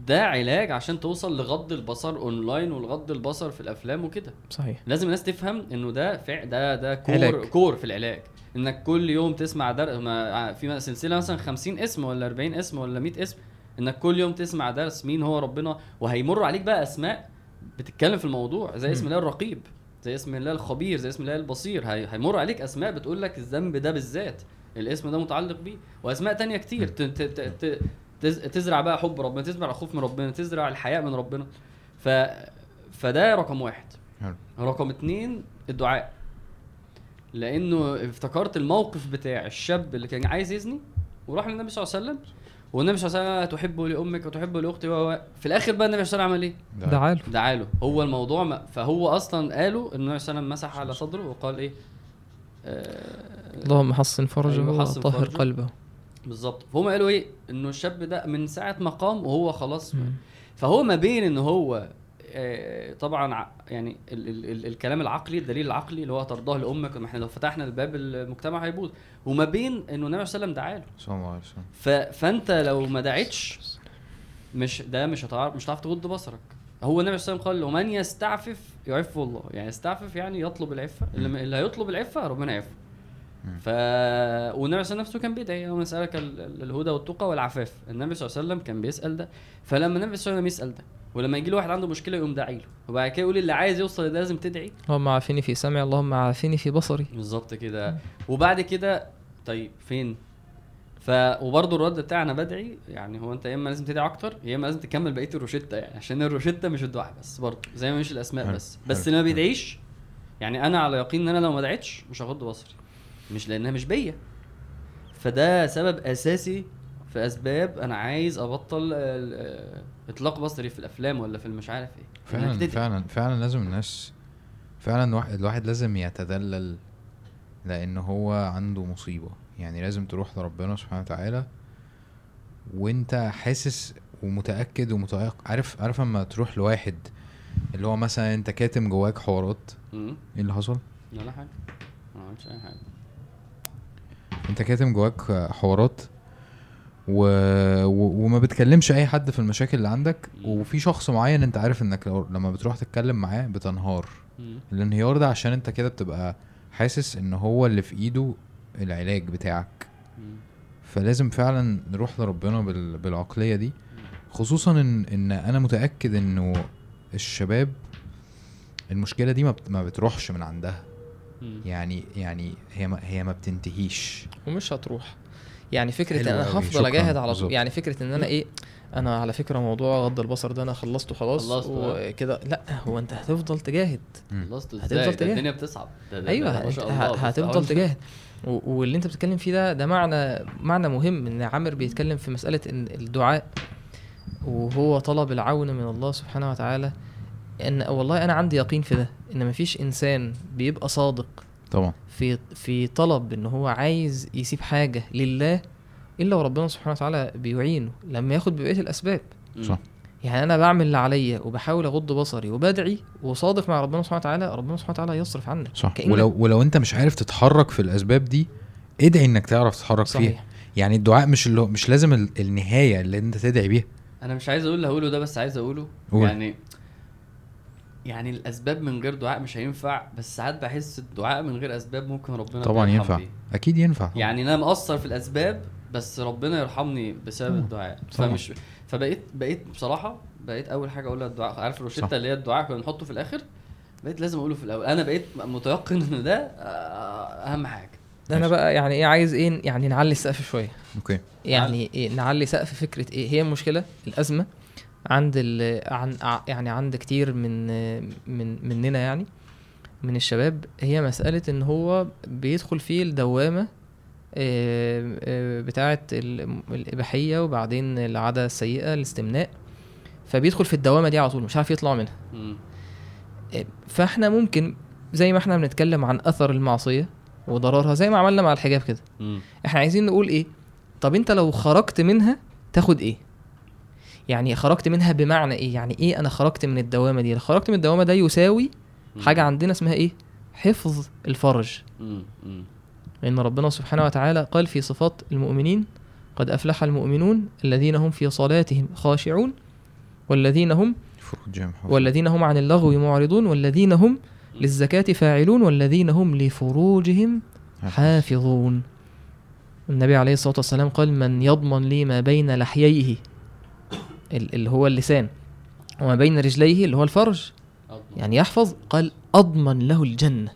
ده علاج عشان توصل لغض البصر اونلاين والغض البصر في الأفلام وكده صحيح لازم الناس تفهم إنه ده فع ده ده core علاج. core في العلاج إنك كل يوم تسمع در... ما في سلسلة مثلا 50 اسم ولا 40 اسم ولا 100 اسم إنك كل يوم تسمع درس مين هو ربنا وهيمر عليك بقى أسماء بتتكلم في الموضوع زي اسم. الله الرقيب زي اسم الله الخبير زي اسم الله البصير هي... هيمر عليك أسماء بتقول لك الذنب ده بالذات الاسم ده متعلق بيه وأسماء تانية كتير. تزرع بقى حب ربنا تزرع الخوف من ربنا تزرع الحياء من ربنا ف... فده رقم واحد رقم اتنين الدعاء لأنه افتكرت الموقف بتاع الشاب اللي كان عايز يزني وراح للنبي صلى الله عليه وسلم والنبي صلى الله عليه وسلم تحب لأمك وتحب لأختي و و- في الآخر بقى النبي صلى الله عليه وسلم عمل إيه؟ دعاله دعا له هو الموضوع ما فهو أصلا قالوا إن النبي صلى الله عليه وسلم مسح على صدره وقال إيه؟ آه اللهم حصن فرجه أيوة، وطهر. قلبه بالظبط فهم قالوا إيه؟ إنه الشاب ده من ساعة ما قام وهو خلاص. فهو ما بين إن هو طبعا ع- يعني ال ال ال الكلام العقلي الدليل العقلي اللي هو ترضاه لأمك ما إحنا لو فتحنا الباب المجتمع هيبوظ. وما بين إنه النبي صلى الله عليه وسلم دعا له صلى الله عليه وسلم. فأنت لو ما دعيتش مش ده مش هتعرف مش هتعرف تغض بصرك. هو النبي صلى الله عليه وسلم قال ومن يستعفف يعفه الله. يعني يستعفف يعني يطلب العفة. اللي, اللي هيطلب العفة ربنا يعفه. ف والنبي صلى الله عليه وسلم نفسه كان بيدعي. يوم يسالك ال- ال- الهدى والتقى والعفاف. النبي صلى الله عليه وسلم كان بيسأل ده. فلما النبي صلى الله عليه وسلم يسأل ده ولما يجي له واحد عنده مشكلة يقوم داعي له. وبعد كده يقول اللي عايز يوصل لده لازم تدعي. اللهم عافني في سمعي اللهم عافني في بصري. بالظبط كده. وبعد كده طيب فين؟ ف وبرضه الرد بتاعي أنا بدعي يعني هو أنت يا إما لازم تدعي أكتر يا إما لازم تكمل بقية الروشتة يعني عشان الروشتة مش الدعاء بس برضه زي ما مش الأسماء بس. بس اللي ما. بيدعيش. يعني أنا على يقين إن أنا لو ما دعيتش مش هغض بصري. مش لأنها مش بيا. فده سبب أساسي في أسباب أنا عايز أبطل إطلاق بصري في الأفلام ولا في المش عارف إيه. فعلا. فعلا فعلا لازم الناس فعلا الواحد, الواحد لازم يتدلل لأن هو عنده مصيبة. يعني لازم تروح لربنا سبحانه وتعالى وأنت حاسس ومتأكد ومتيقن عارف عارف اما تروح لواحد اللي هو مثلا أنت كاتم جواك حوارات. إيه اللي حصل؟ ولا حاجة. ما عملتش أي حاجة. أنت كاتم جواك حوارات؟ و... و... وما بتكلمش أي حد في المشاكل اللي عندك. وفي شخص معين أنت عارف إنك لو... لما بتروح تتكلم معاه بتنهار. الانهيار ده عشان أنت كده بتبقى حاسس إن هو اللي في إيده العلاج بتاعك. فلازم فعلا نروح لربنا بال... بالعقلية دي خصوصا ان إن أنا متأكد إنه الشباب المشكلة دي ما, بت... ما بتروحش من عندها. يعني يعني هي ما... هي ما بتنتهيش ومش هتروح يعني فكرة إن أنا هفضل أجاهد على. طول. يعني فكرة إن أنا إيه أنا على فكرة موضوع غض البصر ده أنا خلصته خلاص خلصته، آه. وكده. لا هو أنت هتفضل تجاهد. خلصت هتفضل إزاي ده تجاهد. الدنيا بتصعب. ده ده أيوه ده ما أنت شاء الله ه- بس هتفضل تجاهد. واللي أنت بتتكلم فيه ده ده معنى معنى مهم إن عامر بيتكلم في مسألة إن الدعاء وهو طلب العون من الله سبحانه وتعالى إن والله أنا عندي يقين في ده إن مفيش إنسان بيبقى صادق طبعا. في في طلب إن هو عايز يسيب حاجة لله إلا وربنا سبحانه وتعالى بيعينه لما ياخد ببقية الأسباب. صح. يعني أنا بعمل اللي عليا وبحاول أغض بصري وبدعي وصادق مع ربنا سبحانه وتعالى ربنا سبحانه وتعالى يصرف عنك صح ولو ولو أنت مش عارف تتحرك في الأسباب دي ادعي إنك تعرف تتحرك فيها صحيح يعني الدعاء مش اللي هو- مش لازم ال- النهاية اللي أنت تدعي بيها أنا مش عايز أقول اللي هقوله ده بس عايز أقوله قول. يعني يعني الأسباب من غير دعاء مش هينفع بس ساعات بحس الدعاء من غير أسباب ممكن ربنا طبعا ينفع. بيه. أكيد ينفع. يعني أنا مقصر في الأسباب بس ربنا يرحمني بسبب. الدعاء. طبعا. فمش فبقيت بقيت بصراحة بقيت أول حاجة أقولها الدعاء. عارف. الروشته اللي هي الدعاء كنا بنحطه في الآخر؟ بقيت لازم أقوله في الأول. أنا بقيت متيقن إن ده آه، أهم حاجة. ده أنا. بقى يعني إيه عايز إيه يعني نعلي السقف شوية. أوكي. يعني إيه نعلي سقف فكرة إيه. هي المشكلة؟ الأزمة. عند ال عن يعني عند كتير من من مننا يعني من الشباب هي مسألة إن هو بيدخل في الدوامة آه، آه، بتاعة ال- الإباحية وبعدين العادة السيئة الاستمناء فبيدخل في الدوامة دي على طول مش عارف يطلع منها. آه، فإحنا ممكن زي ما إحنا بنتكلم عن أثر المعصية وضررها زي ما عملنا مع الحجاب كده. إحنا عايزين نقول إيه طب أنت لو خرجت منها تاخد إيه يعني خرجت منها بمعنى إيه؟ يعني إيه أنا خرجت من الدوامة دي؟ خرجت من الدوامة ده يساوي. حاجة عندنا اسمها إيه؟ حفظ الفرج. لأن ربنا سبحانه وتعالى قال في صفات المؤمنين قد أفلح المؤمنون الذين هم في صلاتهم خاشعون والذين هم. والذين هم عن اللغو معرضون والذين هم للزكاة فاعلون والذين هم لفروجهم حافظون. النبي عليه الصلاة والسلام قال من يضمن لي ما بين لحييه اللي هو اللسان. وما بين رجليه اللي هو الفرج. أضمن. يعني يحفظ قال أضمن له الجنة.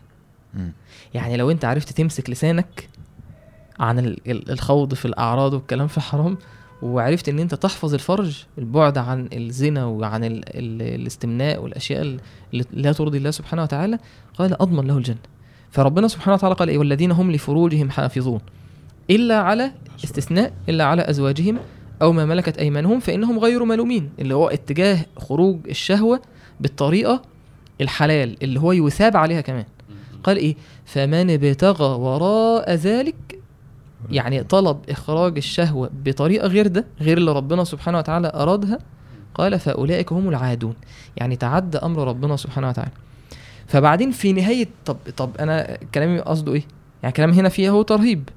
مم. يعني لو أنت عرفت تمسك لسانك عن ال- ال- الخوض في الأعراض والكلام في الحرام وعرفت إن أنت تحفظ الفرج البعد عن الزنا وعن ال ال الاستمناء والأشياء ال- اللي لا ترضي الله سبحانه وتعالى قال أضمن له الجنة. فربنا سبحانه وتعالى قال إيه؟ والذين هم لفروجهم حافظون. إلا على استثناء إلا على أزواجهم أو ما ملكت أيمانهم فإنهم غير ملومين اللي هو اتجاه خروج الشهوة بالطريقة الحلال اللي هو يثاب عليها كمان. قال إيه؟ فمن ابتغى وراء ذلك يعني طلب إخراج الشهوة بطريقة غير ده غير اللي ربنا سبحانه وتعالى أرادها قال فأولئك هم العادون. يعني تعدى أمر ربنا سبحانه وتعالى. فبعدين في نهاية طب طب أنا كلامي قصده إيه؟ يعني كلام هنا فيه هو ترهيب.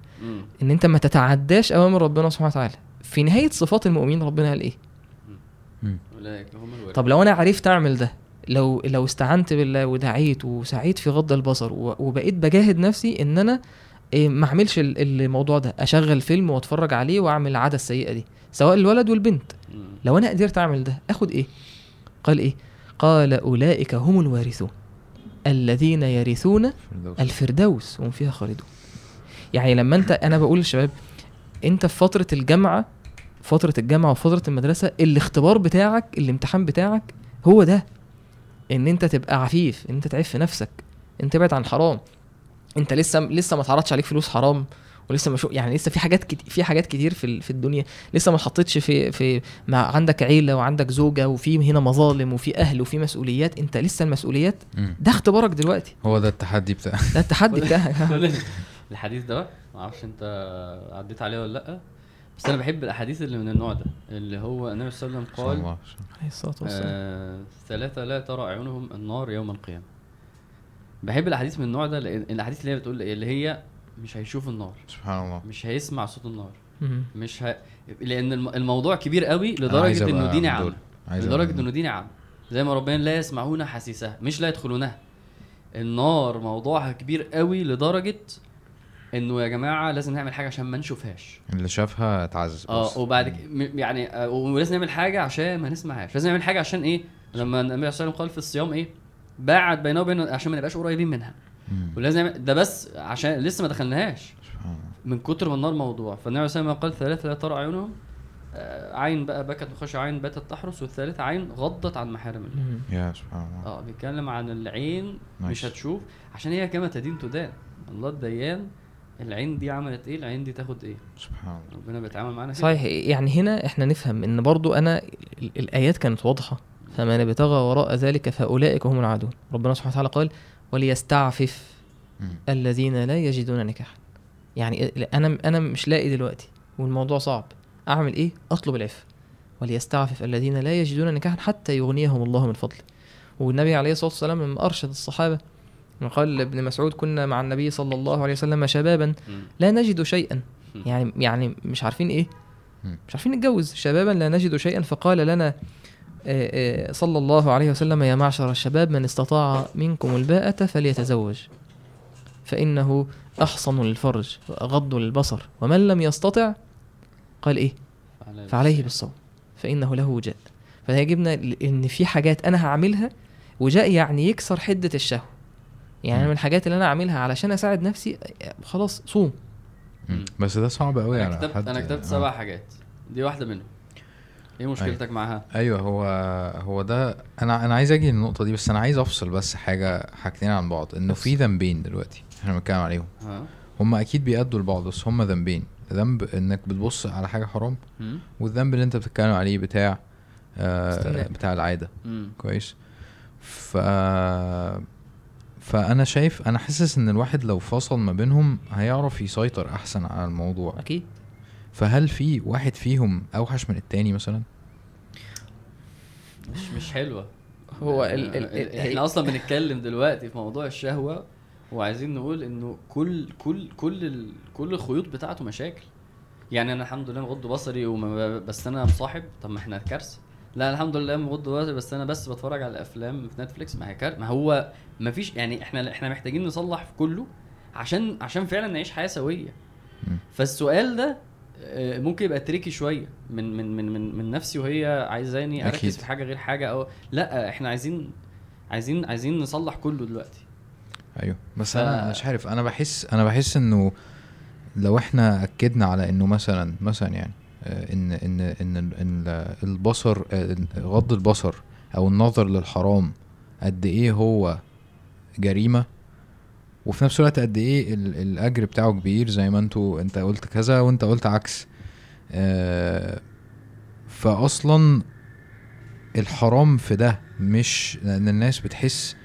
إن أنت ما تتعداش أوامر ربنا سبحانه وتعالى. في نهاية صفات المؤمنين ربنا قال إيه. أولئك هم الورثة طب لو أنا عرفت أعمل ده لو لو استعنت بالله ودعيت وسعيت في غض البصر و- وبقيت بجاهد نفسي إن أنا إيه ما أعملش ال- الموضوع ده أشغل فيلم وأتفرج عليه وأعمل العادة السيئة دي سواء الولد والبنت. لو أنا قدرت أعمل ده آخد إيه قال إيه قال أولئك هم الوارثون الذين يرثون فردوس. الفردوس هم فيها خالدون يعني لما أنت أنا بقول للشباب أنت في فترة الجامعة فترة الجامعة وفترة المدرسة الاختبار بتاعك الامتحان بتاعك هو ده. إن أنت تبقى عفيف إن أنت تعف نفسك أنت تبعد عن حرام. أنت لسه لسه ما اتعرضش عليك فلوس حرام ولسه ما شو يعني لسه في حاجات كتير في حاجات كتير في ال- في الدنيا. لسه ما اتحطيتش في في مع عندك عيلة وعندك زوجة وفي هنا مظالم وفي أهل وفي مسؤوليات. أنت لسه المسؤوليات. ده اختبارك دلوقتي. هو ده التحدي بتاع ده التحدي بتاعك. الحديث ده بقى ما أعرفش أنت عديت عليه ولا لأ. بس أنا بحب الأحاديث اللي من النوع ده اللي هو النبي صلى الله عليه وسلم صلى قال الله عليه الصلاة والسلام آه ثلاثة لا ترى أعينهم النار يوم القيامة بحب الأحاديث من النوع ده لأن الأحاديث اللي هي بتقول؟ اللي هي مش هيشوف النار سبحان الله مش هيسمع صوت النار. مش ه... لأن الم- الموضوع كبير قوي أنا عايز لدرجة أبقى إنه دي من نعمة دول. عايز أبقى لدرجة من إنه دي نعمة زي ما ربنا لا يسمعون حسيسها مش لا يدخلونها النار موضوعها كبير قوي لدرجة إنه يا جماعة لازم نعمل حاجة عشان ما نشوفهاش. اللي شافها اتعذب بس. آه وبعد يعني آه، ولازم نعمل حاجة عشان ما نسمعهاش. لازم نعمل حاجة عشان إيه؟ لما النبي صلى الله عليه وسلم قال في الصيام إيه؟ باعد بينه وبين عشان ما نبقاش قريبين منها. مم. ولازم نعمل ده بس عشان لسه ما دخلناهاش. سبحان الله من كتر ما النار موضوع. فالنبي صلى الله عليه وسلم قال ثلاثة لا ترى عيونهم. آه، عين بقى بكت وخش عين باتت تحرس والثالثه عين غضت عن محارم الله. يا سبحان الله. آه بيتكلم عن العين مش. هتشوف. عشان هي كما تدين تدان. الله الديان العين دي عملت إيه؟ العين دي تاخد إيه؟ سبحان الله. ربنا بيتعامل معانا كده. صحيح يعني هنا إحنا نفهم إن برضو أنا ال- الآيات كانت واضحة. فمن ابتغى وراء ذلك فأولئك هم العادون. ربنا سبحانه وتعالى قال وليستعفف. الذين لا يجدون نكاحا. يعني أنا أنا مش لاقي دلوقتي والموضوع صعب. أعمل إيه؟ أطلب العفه وليستعفف الذين لا يجدون نكاحا حتى يغنيهم الله من فضله. والنبي عليه الصلاة والسلام لما أرشد الصحابة قال لابن مسعود كنا مع النبي صلى الله عليه وسلم شبابا. لا نجد شيئا. يعني يعني مش عارفين إيه. مش عارفين نتجوز. شبابا لا نجد شيئا. فقال لنا آه، آه، صلى الله عليه وسلم يا معشر الشباب من استطاع منكم الباءة فليتزوج فإنه أحصن للفرج وأغض للبصر ومن لم يستطع قال إيه؟ فعليه بالصوم فإنه له وجاء فيجبنا ل- إن في حاجات أنا هعملها وجاء يعني يكسر حدة الشهوة. يعني. من الحاجات اللي أنا أعملها علشان أساعد نفسي آه، خلاص صوم. بس ده صعب قوي أنا كتبت أنا كتبت آه. سبع حاجات. دي واحدة منهم. إيه مشكلتك معاها؟ أيوه هو هو ده أنا أنا عايز أجي للنقطة دي بس أنا عايز أفصل بس حاجة حاجتين عن بعض. إنه في ذنبين دلوقتي إحنا بنتكلم عليهم. ها؟ هم أكيد بيأدوا لبعض بس هم ذنبين. ذنب إنك بتبص على حاجة حرام. والذنب اللي أنت بتتكلم عليه بتاع آه. بتاع العادة. مم. كويس؟ ف فأنا شايف أنا حاسس إن الواحد لو فصل ما بينهم هيعرف يسيطر أحسن على الموضوع. أكيد. فهل في واحد فيهم أوحش من التاني مثلا؟ مش مش حلوة. هو آه، ال- ال- ال- إحنا أصلا بنتكلم دلوقتي في موضوع الشهوة وعايزين نقول إنه كل كل كل ال... كل الخيوط بتاعته مشاكل. يعني أنا الحمد لله مغض بصري وما بس أنا مصاحب. طب ما إحنا كارثة. لا الحمد لله مغض بصري بس أنا بس بتفرج على أفلام في نتفليكس. ما هي ما هو ما فيش يعني إحنا إحنا محتاجين نصلح في كله عشان عشان فعلا نعيش حياة سوية. فالسؤال ده آه، ممكن يبقى تريكي شوية من من من من, من نفسي وهي عايزاني أكيد. أركز في حاجة غير حاجة أو لأ إحنا عايزين عايزين عايزين نصلح كله دلوقتي أيوه بس ف- أنا مش عارف أنا بحس أنا بحس إنه لو إحنا أكدنا على إنه مثلا مثلا يعني آه، إن إن إن إن البصر آه، غض البصر أو النظر للحرام قد إيه هو جريمة. وفي نفس الوقت قد إيه ال- الأجر بتاعه كبير زي ما أنتوا انت قلت كذا وانت قلت عكس. آه، فاصلا الحرام في ده مش لأن الناس بتحس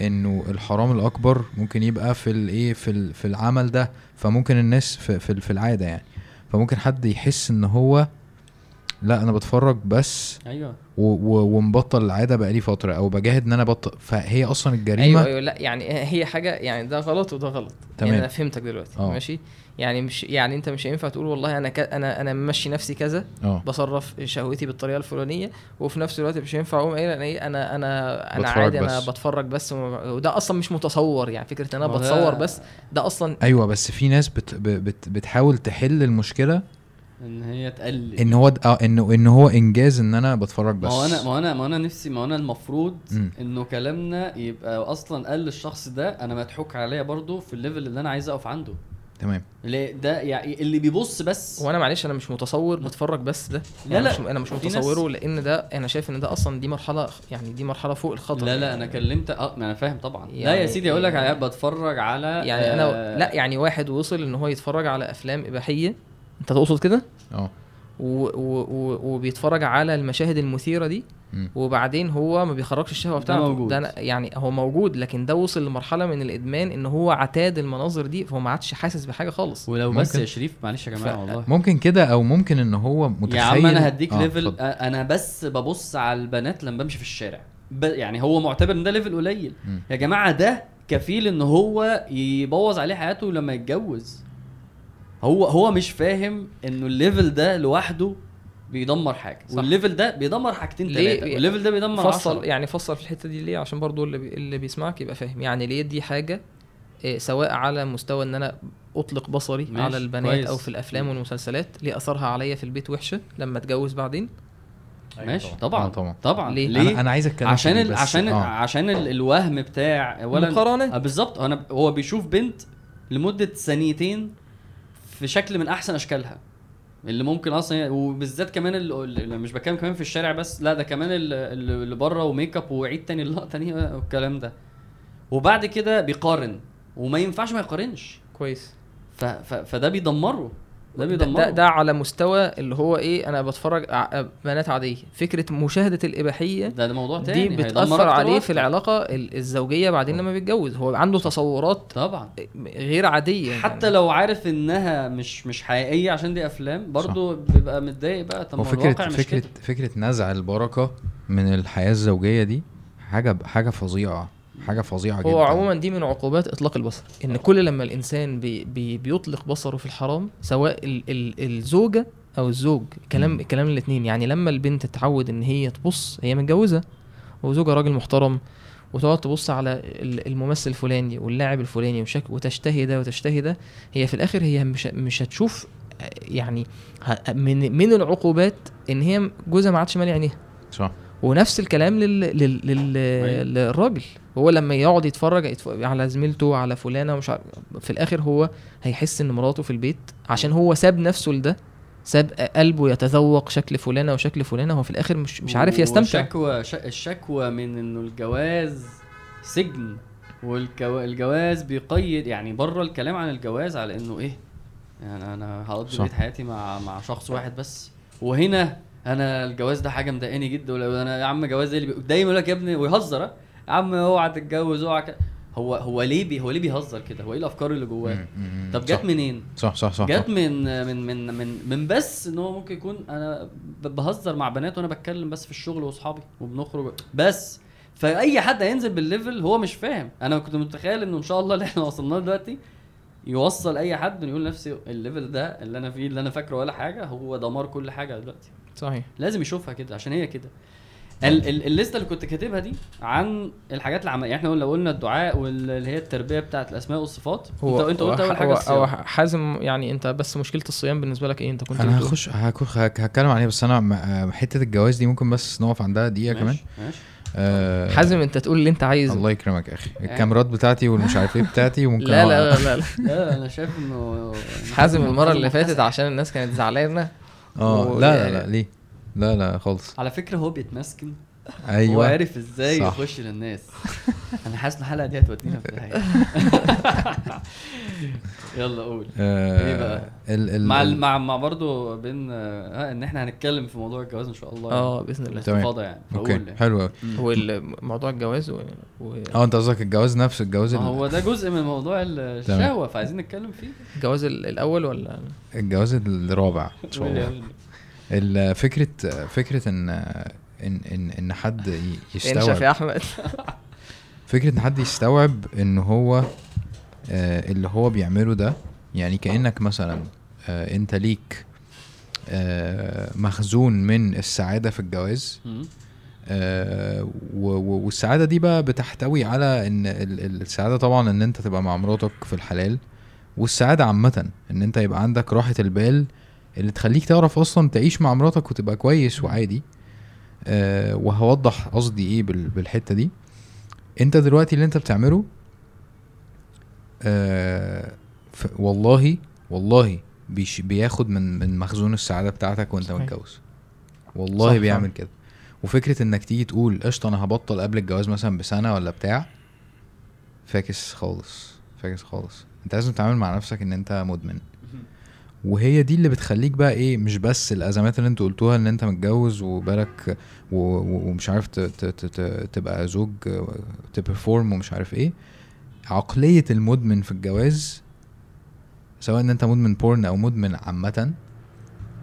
إنه الحرام الأكبر ممكن يبقى في الايه في في العمل ده. فممكن الناس في في, في العادة يعني. فممكن حد يحس إن هو لا أنا بتفرج بس أيوه ومبطل العادة بقالي فترة أو بجاهد إن أنا بطل فهي أصلا الجريمة أيوه أيوه لا يعني هي حاجة يعني ده غلط وده غلط تمام. يعني أنا فهمتك دلوقتي آه. ماشي يعني مش يعني أنت مش هينفع تقول والله أنا ك... أنا أنا ممشي نفسي كذا آه بصرف شهوتي بالطريقة الفلانية وفي نفس الوقت مش هينفع أقوم قايل أنا إيه أنا أنا أنا بتفرج عادي أنا بس. بتفرج بس وما- وده أصلا مش متصور يعني فكرة إن أنا بتصور بس ده أصلا أيوه بس في ناس بت بت بتحاول تحل المشكلة إن هي تقلل. إن هو د- آه انه إن هو إنجاز إن أنا بتفرج ما بس هو أنا ما هو أنا ما هو أنا نفسي ما هو أنا المفروض مم. إنه كلامنا يبقى أصلا قال للشخص ده أنا مضحوك عليا برضو في الليفل اللي أنا عايز أقف عنده. تمام. اللي ده يعني اللي بيبص بس. وأنا معلش أنا مش متصور بتفرج بس ده. لا، يعني لا. مش أنا مش متصوره لأن ده أنا شايف إن ده أصلا دي مرحلة يعني دي مرحلة فوق الخطر. لا لا يعني. أنا كلمت آه ما أنا فاهم طبعا. لا يعني- يا سيدي أقول لك على بتفرج على يعني أنا آه، لا يعني واحد وصل إن هو يتفرج على أفلام إباحية انت تقصد كده آه وبيتفرج على المشاهد المثيرة دي مم. وبعدين هو ما بيخرجش الشهوة ده بتاعته موجود. ده يعني هو موجود لكن ده وصل لمرحلة من الإدمان إن هو عتاد المناظر دي فهو ما عادش حاسس بحاجة خالص ولو بس. يا شريف معلش يا جماعة ف- والله ممكن كده أو ممكن إن هو متخيل يا عم أنا هديك آه، level. آه، أنا بس ببص على البنات لما بمشي في الشارع ب... يعني هو معتبر إن ده level قليل مم. يا جماعة ده كفيل إن هو يبوظ عليه حياته لما يتجوز هو هو مش فاهم إنه ال level ده لوحده بيدمر حاجة صح. وال level ده بيدمر حاجتين؟ ثلاثة وال level ده بيدمر فصل عشرة. يعني فصل في الحتة دي ليه عشان برضو اللي, بي اللي بيسمعك يبقى فاهم يعني ليه دي حاجة إيه، سواء على مستوى إن أنا أطلق بصري ماشي، على البنات كويس. أو في الأفلام والمسلسلات ليه أثرها عليا في البيت وحشة لما أتجوز بعدين ماشي آه، طبعا طبعا طبعا ليه؟ ليه أنا عايز أتكلم عشان ال... عشان آه. عشان ال... الوهم بتاع اولا مقارنات. آه بالظبط أنا هو بيشوف بنت لمدة ثانيتين في شكل من أحسن أشكالها. اللي ممكن أصلا وبالذات كمان اللي مش بتكلم كمان في الشارع بس لا ده كمان اللي, بره وميك أب وعيد تاني اللقطة دي والكلام ده. وبعد كده بيقارن وما ينفعش ما يقارنش. كويس. ف... ف... فده بيدمره. ده ده, بيدمره ده, ده على مستوى اللي هو إيه أنا بتفرج ع- بنات عادية. فكرة مشاهدة الإباحية ده, ده موضوع تاني دي بتأثر عليه وأكتر. في العلاقة ال- الزوجية بعدين لما بيتجوز. هو عنده تصورات طبعا. غير عادية. حتى يعني. لو عارف إنها مش مش حقيقية عشان دي أفلام برضه بيبقى متضايق بقى. طب فكره الواقع مش فكره كده. فكرة نزع البركة من الحياة الزوجية دي حاجة حاجة فظيعة. حاجة فظيعة جدا. هو عموما دي من عقوبات إطلاق البصر إن كل لما الإنسان بي بي بيطلق بصره في الحرام سواء ال ال الزوجة أو الزوج كلام مم. كلام الاثنين يعني لما البنت تتعود إن هي تبص هي متجوزة وزوجها راجل محترم وتقعد تبص على ال- الممثل الفلاني واللاعب الفلاني وتشتهي ده وتشتهي ده هي في الآخر هي مش مش هتشوف يعني من من العقوبات إن هي جوزها ما عادش مالي عينيها. صح. ونفس الكلام لل... لل... لل... أيوة. للراجل هو لما يقعد يتفرج يتف- على زميلته على فلانة ومش عارف في الآخر هو هيحس إن مراته في البيت عشان هو ساب نفسه لده ساب قلبه يتذوق شكل فلانة وشكل فلانة هو في الآخر مش مش عارف يستمتع وشكوى ش... الشكوى من إنه الجواز سجن والجواز بيقيد يعني بره الكلام عن الجواز على إنه إيه يعني أنا هقضي. بقية حياتي مع مع شخص واحد بس وهنا أنا الجواز ده حاجة مضايقاني جدا ولو أنا يا عم جواز إيه اللي بي... دايما يقول لك يا ابني ويهزر؟ يا عم اوعى تتجوز اوعى ك... هو هو ليه بي... هو ليه بيهزر كده؟ هو إيه الافكار اللي جواه؟ طب. جت منين؟ صح صح صح جت. من من من من من بس ان هو ممكن يكون أنا بهزر مع بنات وأنا بتكلم بس في الشغل واصحابي وبنخرج بس. فأي حد هينزل بال level هو مش فاهم. أنا كنت متخيل انه إن شاء الله اللي إحنا وصلنا له دلوقتي يوصل أي حد يقول لنفسي ال level ده اللي أنا فيه اللي أنا فاكره ولا حاجة هو دمار كل حاجة دلوقتي. صحيح. لازم يشوفها كده عشان هي كده. ال ال ال list ة اللي كنت كاتبها دي عن الحاجات العملية يعني إحنا لو قلنا الدعاء واللي هي التربية بتاعت الأسماء والصفات. هو انت انت قلت أول حاجة هو, الصيام. هو حازم يعني انت بس مشكلة الصيام بالنسبة لك إيه؟ انت كنت أنا بتقول- هخش هتكلم عليها بس أنا آه، حتة الجواز دي ممكن بس نقف عندها دقيقة كمان. ماشي ماشي. آه، حازم انت تقول اللي انت عايزه. الله يكرمك يا أخي. الكاميرات بتاعتي والمش عارف إيه بتاعتي وممكن لا لا لا لا, لا. لا أنا شايف إنه حازم المرة اللي فاتت عشان الناس كانت زعلانة. آه لا لا يعني- لا ليه؟ لا لا خالص. على فكرة هو بيتمسكن هو أيوه عارف إزاي صح. يخش للناس. أنا حاسس إن الحلقة دي هتودينا في داهيه يلا قول. آه، إيه بقى؟ ال ال مع ال- مع مع برضه بين آه إن إحنا هنتكلم في موضوع الجواز إن شاء الله. آه بإذن الله. الاستفاضه يعني. أوكي. حلو قوي هو موضوع الجواز و... و... آه أنت قصدك الجواز نفسه الجواز ما ال- هو ده جزء من موضوع الشهوة. فعايزين نتكلم فيه. الجواز ال- الأول ولا؟ الجواز الرابع إن شاء الله. فكرة فكرة إن إن إن إن حد ي- انشف يستوعب. يا أحمد؟ فكرة إن حد يستوعب إن هو آه، اللي هو بيعمله ده يعني كأنك مثلا آه أنت ليك آه مخزون من السعادة في الجواز. آه و- و- والسعادة دي بقى بتحتوي على إن ال- ال- السعادة طبعا إن أنت تبقى مع مراتك في الحلال والسعادة عامة إن أنت يبقى عندك راحة البال اللي تخليك تعرف أصلا تعيش مع مراتك وتبقى كويس وعادي. آه وهوضح قصدي إيه بال- بالحتة دي. أنت دلوقتي اللي أنت بتعمله ف- والله والله بيش بياخد من من مخزون السعادة بتاعتك وأنت. متجوز. والله صح بيعمل. كده. وفكرة إنك تيجي تقول قشطة أنا هبطل قبل الجواز مثلا بسنة ولا بتاع فاكس خالص فاكس خالص. أنت لازم تتعامل مع نفسك إن أنت مدمن. وهي دي اللي بتخليك بقى إيه مش بس الأزمات اللي أنت قلتوها إن أنت متجوز وبالك ومش عارف تبقى زوج ت perform ومش عارف إيه. عقلية المدمن في الجواز سواء إن أنت مدمن porn أو مدمن عامة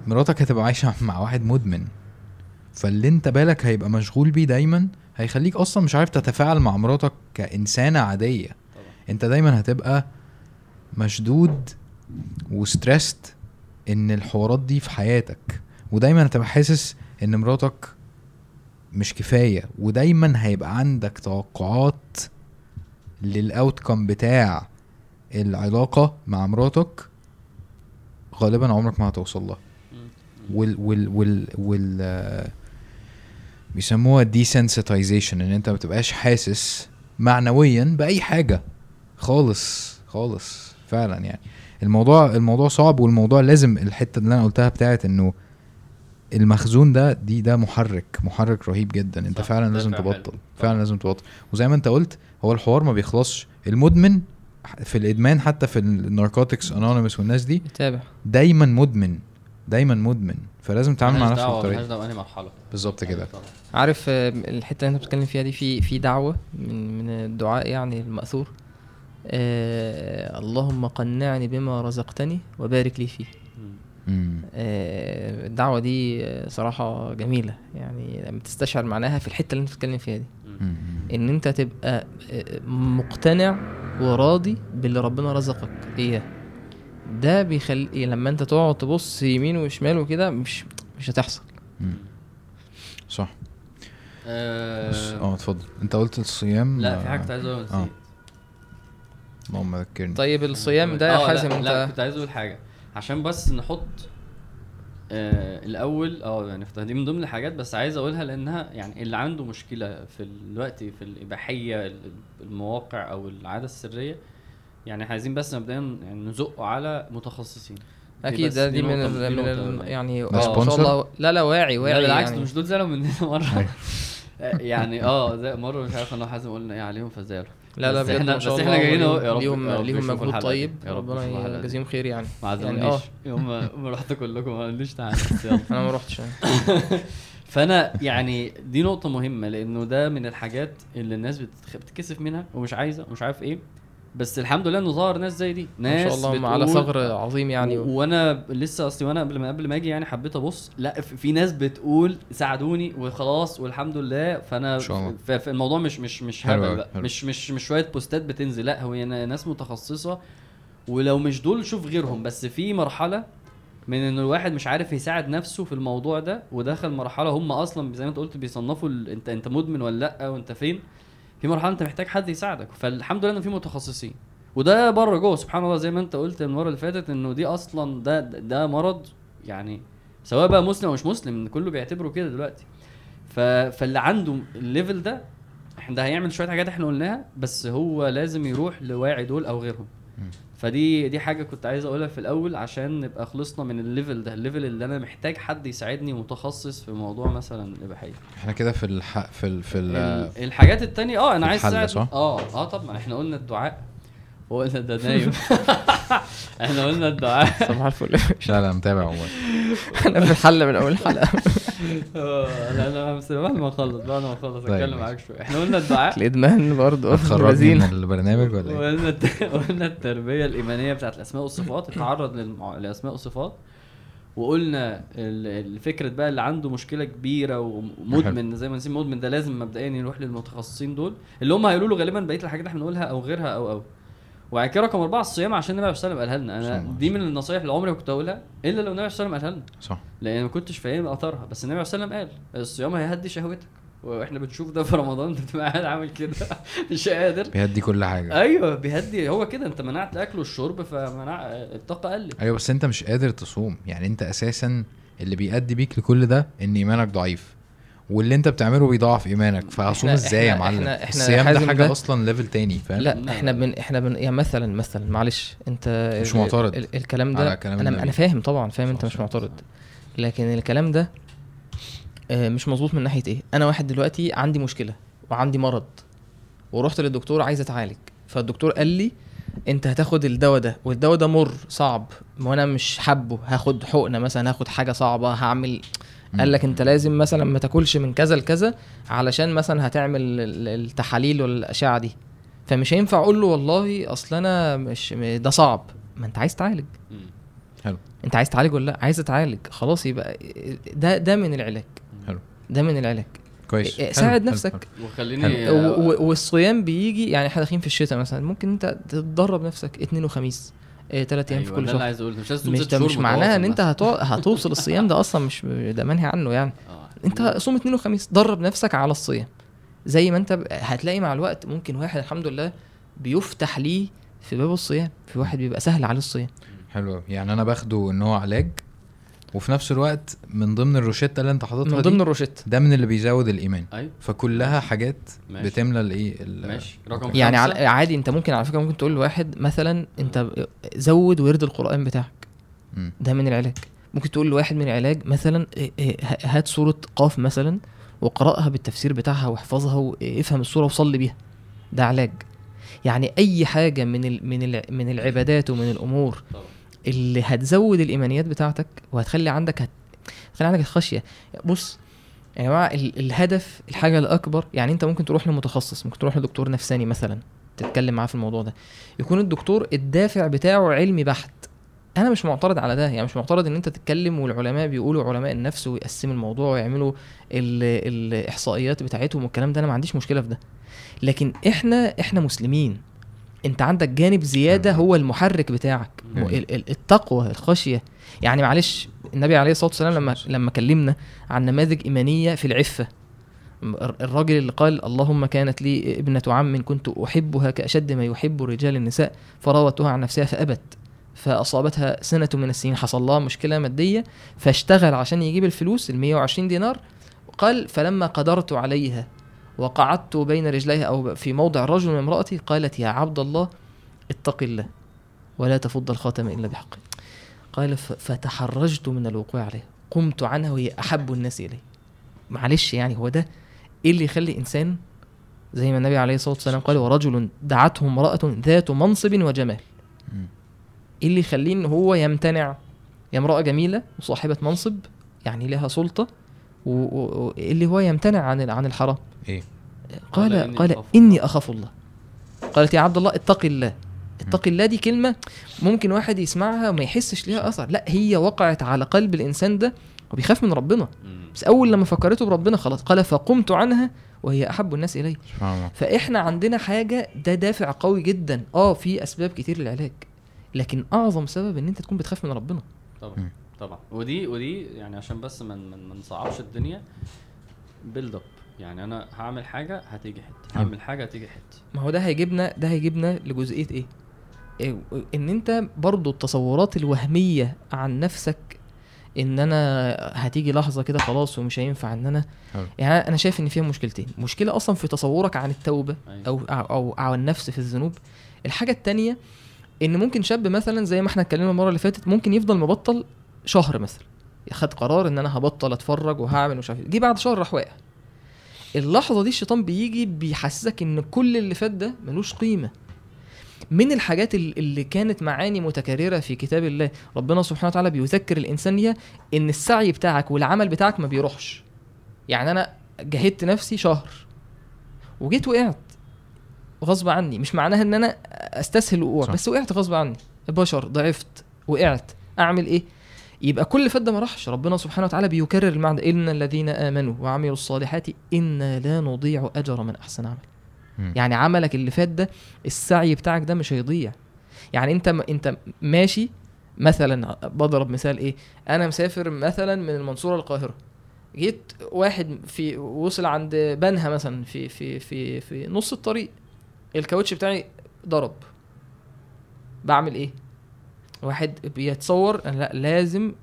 مراتك هتبقى عايشة مع واحد مدمن. فاللي أنت بالك هيبقى مشغول بيه دايما هيخليك أصلا مش عارف تتفاعل مع مراتك كإنسانة عادية. طبعا. أنت دايما هتبقى مشدود وستريسد إن الحوارات دي في حياتك. ودايما هتبقى حاسس إن مراتك مش كفاية. ودايما هيبقى عندك توقعات للاوتكم بتاع العلاقة مع مراتك غالبا عمرك ما هتوصل لها. وال وال وال وال بيسموها desensitization إن أنت ما بتبقاش حاسس معنويا بأي حاجة. خالص خالص فعلا يعني. الموضوع الموضوع صعب والموضوع لازم الحتة اللي أنا قلتها بتاعت إنه المخزون ده دي ده محرك محرك رهيب جدا. أنت فعلا لازم تبطل. فعلا. لازم تبطل. وزي ما أنت قلت هو الحوار ما بيخلصش. المدمن في الإدمان حتى في الناركوتكس انونيمس والناس دي يتابع دايما مدمن دايما مدمن. فلازم تتعامل مع نفسك بالطريقة انهي مرحلة. بالظبط كده. أيوة. عارف الحتة اللي أنت بتتكلم فيها دي في في دعوة من من الدعاء يعني المأثور؟ آه اللهم قنعني بما رزقتني وبارك لي فيه. آه الدعوة دي آه، صراحة جميلة. يعني لما تستشعر معناها في الحتة اللي انت بتتكلم فيها دي. إن انت تبقى آه، مقتنع وراضي باللي ربنا رزقك إياه. ده بيخلي لما انت تقعد تبص يمين وشمال وكده مش مش هتحصل. صح. آه، آه اتفضل. انت قلت الصيام لا في حاجة آه، كنت عايز أقولها. آه. اللهم ذكرني طيب الصيام ده يا آه، حازم لا, لا انت كنت عايز أقول حاجة عشان بس نحط آه الأول آه يعني دي من ضمن الحاجات بس عايز أقولها لأنها يعني اللي عنده مشكلة في دلوقتي في الإباحية ال- المواقع أو العادة السرية يعني عايزين بس مبدئيا يعني نزقه على متخصصين أكيد ده دي دي من ال من ال. يعني ده ما شاء؟ الله لا لا واعي واعي لا بالعكس يعني مش دول زعلوا مننا مرة. يعني آه مرة مش عارف أنا وحازم قلنا إيه عليهم فزعلوا لا لا بس إحنا- بس إحنا جايين أهو، يا رب- ليهم ليهم مجهود. طيب. يا رب ربنا. يجازيهم خير يعني. ما يعني عزمونيش آه. يوم ما رحتوا كلكم ما قالوليش تعالى أنا ما روحتش يعني. فأنا يعني دي نقطة مهمة لأنه ده من الحاجات اللي الناس بتتكسف منها ومش عايزة ومش عارف إيه. بس الحمد لله إنه ظهر ناس زي دي. ما ناس شاء الله على بتقول- ثغر عظيم يعني. و- وأنا لسه أصلي وأنا قبل ما قبل ما أجي يعني حبيت أبص. لأ في ناس بتقول ساعدوني وخلاص والحمد لله. فأنا ما شاء الله. ف- ف- الموضوع مش مش مش حلو هبل بقى. حلو. مش مش مش شوية بوستات بتنزل. لأ هو نا- ناس متخصصة. ولو مش دول شوف غيرهم. بس في مرحلة من ان الواحد مش عارف يساعد نفسه في الموضوع ده ودخل مرحلة هم أصلا زي ما أنت قلت بيصنفوا ال- أنت أنت مدمن ولا لأ وأنت فين؟ في مرحلة أنت محتاج حد يساعدك. فالحمد لله إن في متخصصين. وده بره جوه. سبحان الله زي ما أنت قلت المره اللي فاتت إنه دي أصلا ده ده مرض يعني سواء بقى مسلم أو مش مسلم كله بيعتبره كده دلوقتي. ف... فاللي عنده الليفل ده ده هيعمل شوية حاجات إحنا قلناها بس هو لازم يروح لواعي دول أو غيرهم. فدي دي حاجة كنت عايز أقولها في الأول عشان نبقى خلصنا من ال level ده ال level اللي أنا محتاج حد يساعدني متخصص في موضوع مثلا الإباحية إحنا كده في الح... في ال... في ال... ال- الحاجات التانية آه أنا عايز أساعد؟ آه آه طبعا إحنا قلنا الدعاء وقلنا ده نايم. إحنا قلنا الدعاء. صباح الفل. لا لا متابع والله أنا في الحل من اول حلقة. آه، لا بس بعد ما اخلص بعد ما اخلص طيب، اتكلم. معاك شوية. إحنا قلنا الدعاء. الإدمان برضه. لذين من البرنامج ولا إيه؟ وقلنا الت- قلنا التربية الإيمانية بتاعت الأسماء والصفات. التعرض للمع- للاسماء والصفات. وقلنا ال- الفكرة بقى اللي عنده مشكلة كبيرة ومدمن زي ما نسيب مدمن ده لازم مبدئيا يروح للمتخصصين دول اللي هم هيقولوا له غالبا بقية الحاجات اللي إحنا بنقولها أو غيرها أو أو. وبعد كده رقم أربعة الصيام عشان النبي صلى الله عليه وسلم قالها لنا أنا دي من النصايح اللي عمري ما كنت اقولها إلا لو النبي صلى الله عليه وسلم قالها لنا صح. لأن ما كنتش فاهم اثرها بس النبي صلى الله عليه وسلم قال الصيام هيهدي شهوتك. وإحنا بنشوف ده في رمضان. أنت بتبقى قاعد عامل كده. مش قادر. بيهدي كل حاجة. أيوه بيهدي. هو كده. أنت منعت الأكل والشرب فمنع الطاقة قلت. أيوه بس أنت مش قادر تصوم. يعني أنت أساسا اللي بيأدي بيك لكل ده إن إيمانك ضعيف. واللي انت بتعمله بيضاعف إيمانك. فهصوم إزاي يا معلم؟ إحنا- إحنا الصيام ده حاجة ده- أصلا ليفل تاني فاهم؟ لا إحنا. بن إحنا بن يعني مثلا مثلا معلش أنت مش معترض ال- الكلام ده كلام أنا. أنا فاهم طبعا فاهم أنت مش معترض. لكن الكلام ده آه، مش مظبوط من ناحية إيه؟ أنا واحد دلوقتي عندي مشكلة وعندي مرض ورحت للدكتور عايز أتعالج. فالدكتور قال لي أنت هتاخد الدواء ده والدواء ده مر صعب وأنا مش حابه هاخد حقنة مثلا هاخد حاجة صعبة هعمل قال لك انت لازم مثلا ما تاكلش من كذا لكذا علشان مثلا هتعمل ال- التحاليل والأشعة دي. فمش هينفع أقول له والله أصل أنا مش ده صعب. ما أنت عايز تعالج. حلو. أنت عايز تعالج ولا لأ؟ عايز اتعالج خلاص يبقى ده ده من العلاج. حلو. ده من العلاج. كويس. إيه، حلو، ساعد حلو، نفسك. حلو. وخليني والصيام بيجي يعني إحنا داخلين في الشتاء مثلا. ممكن أنت تتدرب نفسك اثنين وخميس. ثلاث أيام في أيوة، كل ده اللي شهر. عايز أقوله. مش لازم مش ده مش معناها إن أنت هتوع- هتوصل الصيام ده أصلا مش ده منهي عنه يعني. آه. أنت صوم اثنين وخميس درب نفسك على الصيام. زي ما أنت ب- هتلاقي مع الوقت ممكن واحد الحمد لله بيفتح ليه في باب الصيام. في واحد بيبقى سهل عليه الصيام. حلو. يعني أنا باخده إن هو علاج وفي نفس الوقت من ضمن الروشته اللي انت حاططها من ضمن الروشته ده من اللي بيزود الإيمان. أيوه. فكلها حاجات ماشي. بتملى الإيه ال- ماشي. رقم يعني عادي انت ممكن على فكرة ممكن تقول لواحد مثلا انت زود ورد القرآن بتاعك. مم. ده من العلاج. ممكن تقول لواحد من العلاج مثلا آه، آه، هات سوره قاف مثلا وقرأها بالتفسير بتاعها واحفظها وافهم السوره وصلي بيها. ده علاج. يعني أي حاجة من ال من ال من العبادات ومن الأمور طبعا. اللي هتزود الإيمانيات بتاعتك وهتخلي عندك هت... هتخلي عندك الخشيه بص يا جماعة ال... الهدف الحاجة الأكبر يعني أنت ممكن تروح لمتخصص ممكن تروح لدكتور نفساني مثلا تتكلم معاه في الموضوع ده يكون الدكتور الدافع بتاعه علمي بحت. أنا مش معترض على ده يعني مش معترض إن أنت تتكلم والعلماء بيقولوا علماء النفس ويقسموا الموضوع ويعملوا ال... الإحصائيات بتاعتهم والكلام ده أنا ما عنديش مشكلة في ده. لكن إحنا إحنا مسلمين. انت عندك جانب زيادة هو المحرك بتاعك التقوى الخشية. يعني معلش النبي عليه الصلاة والسلام لما لما كلمنا عن نماذج إيمانية في العفة. الراجل اللي قال اللهم كانت لي ابنة عم كنت أحبها كأشد ما يحب رجال النساء فراودتها عن نفسها فأبت. فأصابتها سنة من السنين حصل لها مشكلة مادية فاشتغل عشان يجيب الفلوس ال 120 دينار قال فلما قدرت عليها وقعدت بين رجليها أو في موضع رجل من امرأتي قالت يا عبد الله اتق الله ولا تفض الخاتم إلا بحقه قال فتحرجت من الوقوع عليها قمت عنها وهي أحب الناس الي معلش يعني هو ده إيه اللي يخلي إنسان زي ما النبي عليه الصلاة والسلام قال ورجل دعته امرأة ذات منصب وجمال. إيه اللي يخليه إن هو يمتنع؟ يا امرأة جميلة وصاحبة منصب يعني لها سلطة و- و- و- اللي هو يمتنع عن عن الحرام. إيه. قال قال إني قال أخاف إني الله. أخاف الله. قالت يا عبد الله اتق الله. اتق الله دي كلمة ممكن واحد يسمعها وما يحسش ليها أثر. لا هي وقعت على قلب الإنسان ده وبيخاف من ربنا. بس أول لما فكرته بربنا خلاص. قال فقمت عنها وهي أحب الناس إلي. سبحان الله. فإحنا عندنا حاجة ده دافع قوي جدا. آه في أسباب كتير للعلاج. لكن أعظم سبب إن أنت تكون بتخاف من ربنا. طبعا. طبعا. ودي ودي يعني عشان بس ما من ما نصعبش الدنيا. بيلد اب يعني أنا هعمل حاجة هتيجي حتة. هعمل حاجة هتيجي حتة. ما هو ده هيجيبنا ده هيجيبنا لجزئية إيه؟ إيه إن أنت برضو التصورات الوهمية عن نفسك إن أنا هتيجي لحظة كده خلاص ومش هينفع إن أنا حلو. يعني أنا شايف إن فيها مشكلتين. مشكلة أصلا في تصورك عن التوبة أيوة. أو أو أو عن النفس في الذنوب. الحاجة التانية إن ممكن شاب مثلا زي ما إحنا اتكلمنا المرة اللي فاتت ممكن يفضل مبطل شهر مثلا. خد قرار إن أنا هبطل أتفرج وهعمل مش عارف إيه. جه بعد شهر راح واقع اللحظة دي الشيطان بيجي بيحسسك إن كل اللي فات ده ملوش قيمة. من الحاجات ال- اللي كانت معاني متكررة في كتاب الله ربنا سبحانه وتعالى بيذكر الإنسان إن السعي بتاعك والعمل بتاعك ما بيروحش. يعني أنا جهدت نفسي شهر وجيت وقعت غصب عني. مش معناها إن أنا أستسهل الوقوع صح. بس وقعت غصب عني. بشر ضعفت وقعت. أعمل إيه؟ يبقى كل فات ده ما راحش. ربنا سبحانه وتعالى بيكرر المعنى ان الذين امنوا وعملوا الصالحات أنا لا نضيع اجر من احسن عمل مم. يعني عملك اللي فات ده السعي بتاعك ده مش هيضيع. يعني أنت م- أنت ماشي مثلا بضرب مثال إيه أنا مسافر مثلا من المنصورة للقاهرة. جيت واحد في وصل عند بنها مثلا في في في في نص الطريق الكاوتش بتاعي ضرب. بعمل إيه؟ واحد بيتصور لا لازم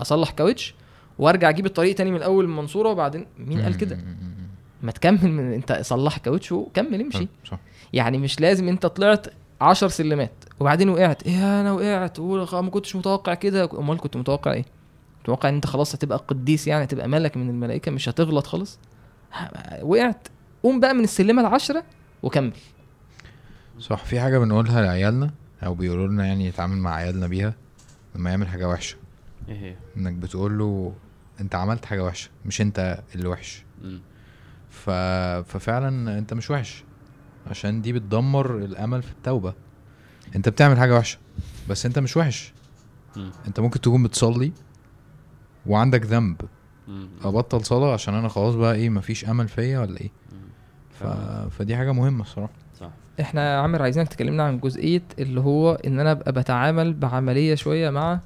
أصلح كاوتش وأرجع أجيب الطريق تاني من الأول المنصوره وبعدين مين قال كده؟ ما تكمل من أنت صلح كاوتش وكمل امشي. صح يعني مش لازم أنت طلعت عشر سلمات وبعدين وقعت. إيه أنا وقعت؟ ما كنتش متوقع كده. أمال كنت متوقع إيه؟ متوقع إن أنت خلاص هتبقى قديس يعني هتبقى ملك من الملائكة مش هتغلط خالص وقعت. قوم بقى من السلمة العشرة وكمل. صح في حاجة بنقولها لعيالنا؟ أو بيقولوا لنا يعني يتعامل مع عيالنا بيها لما يعمل حاجة وحشة. إيه هي؟ إنك بتقول له أنت عملت حاجة وحشة مش أنت اللي وحش. ف... ففعلا أنت مش وحش. عشان دي بتدمر الأمل في التوبة. أنت بتعمل حاجة وحشة بس أنت مش وحش. مم. أنت ممكن تكون بتصلي وعندك ذنب. مم. أبطل صلاة عشان أنا خلاص بقى إيه مفيش أمل فيا ولا إيه. ف... فدي حاجة مهمة الصراحة. إحنا يا عامر عايزينك تكلمنا عن جزئية اللي هو إن أنا أبقى بتعامل بعملية شوية مع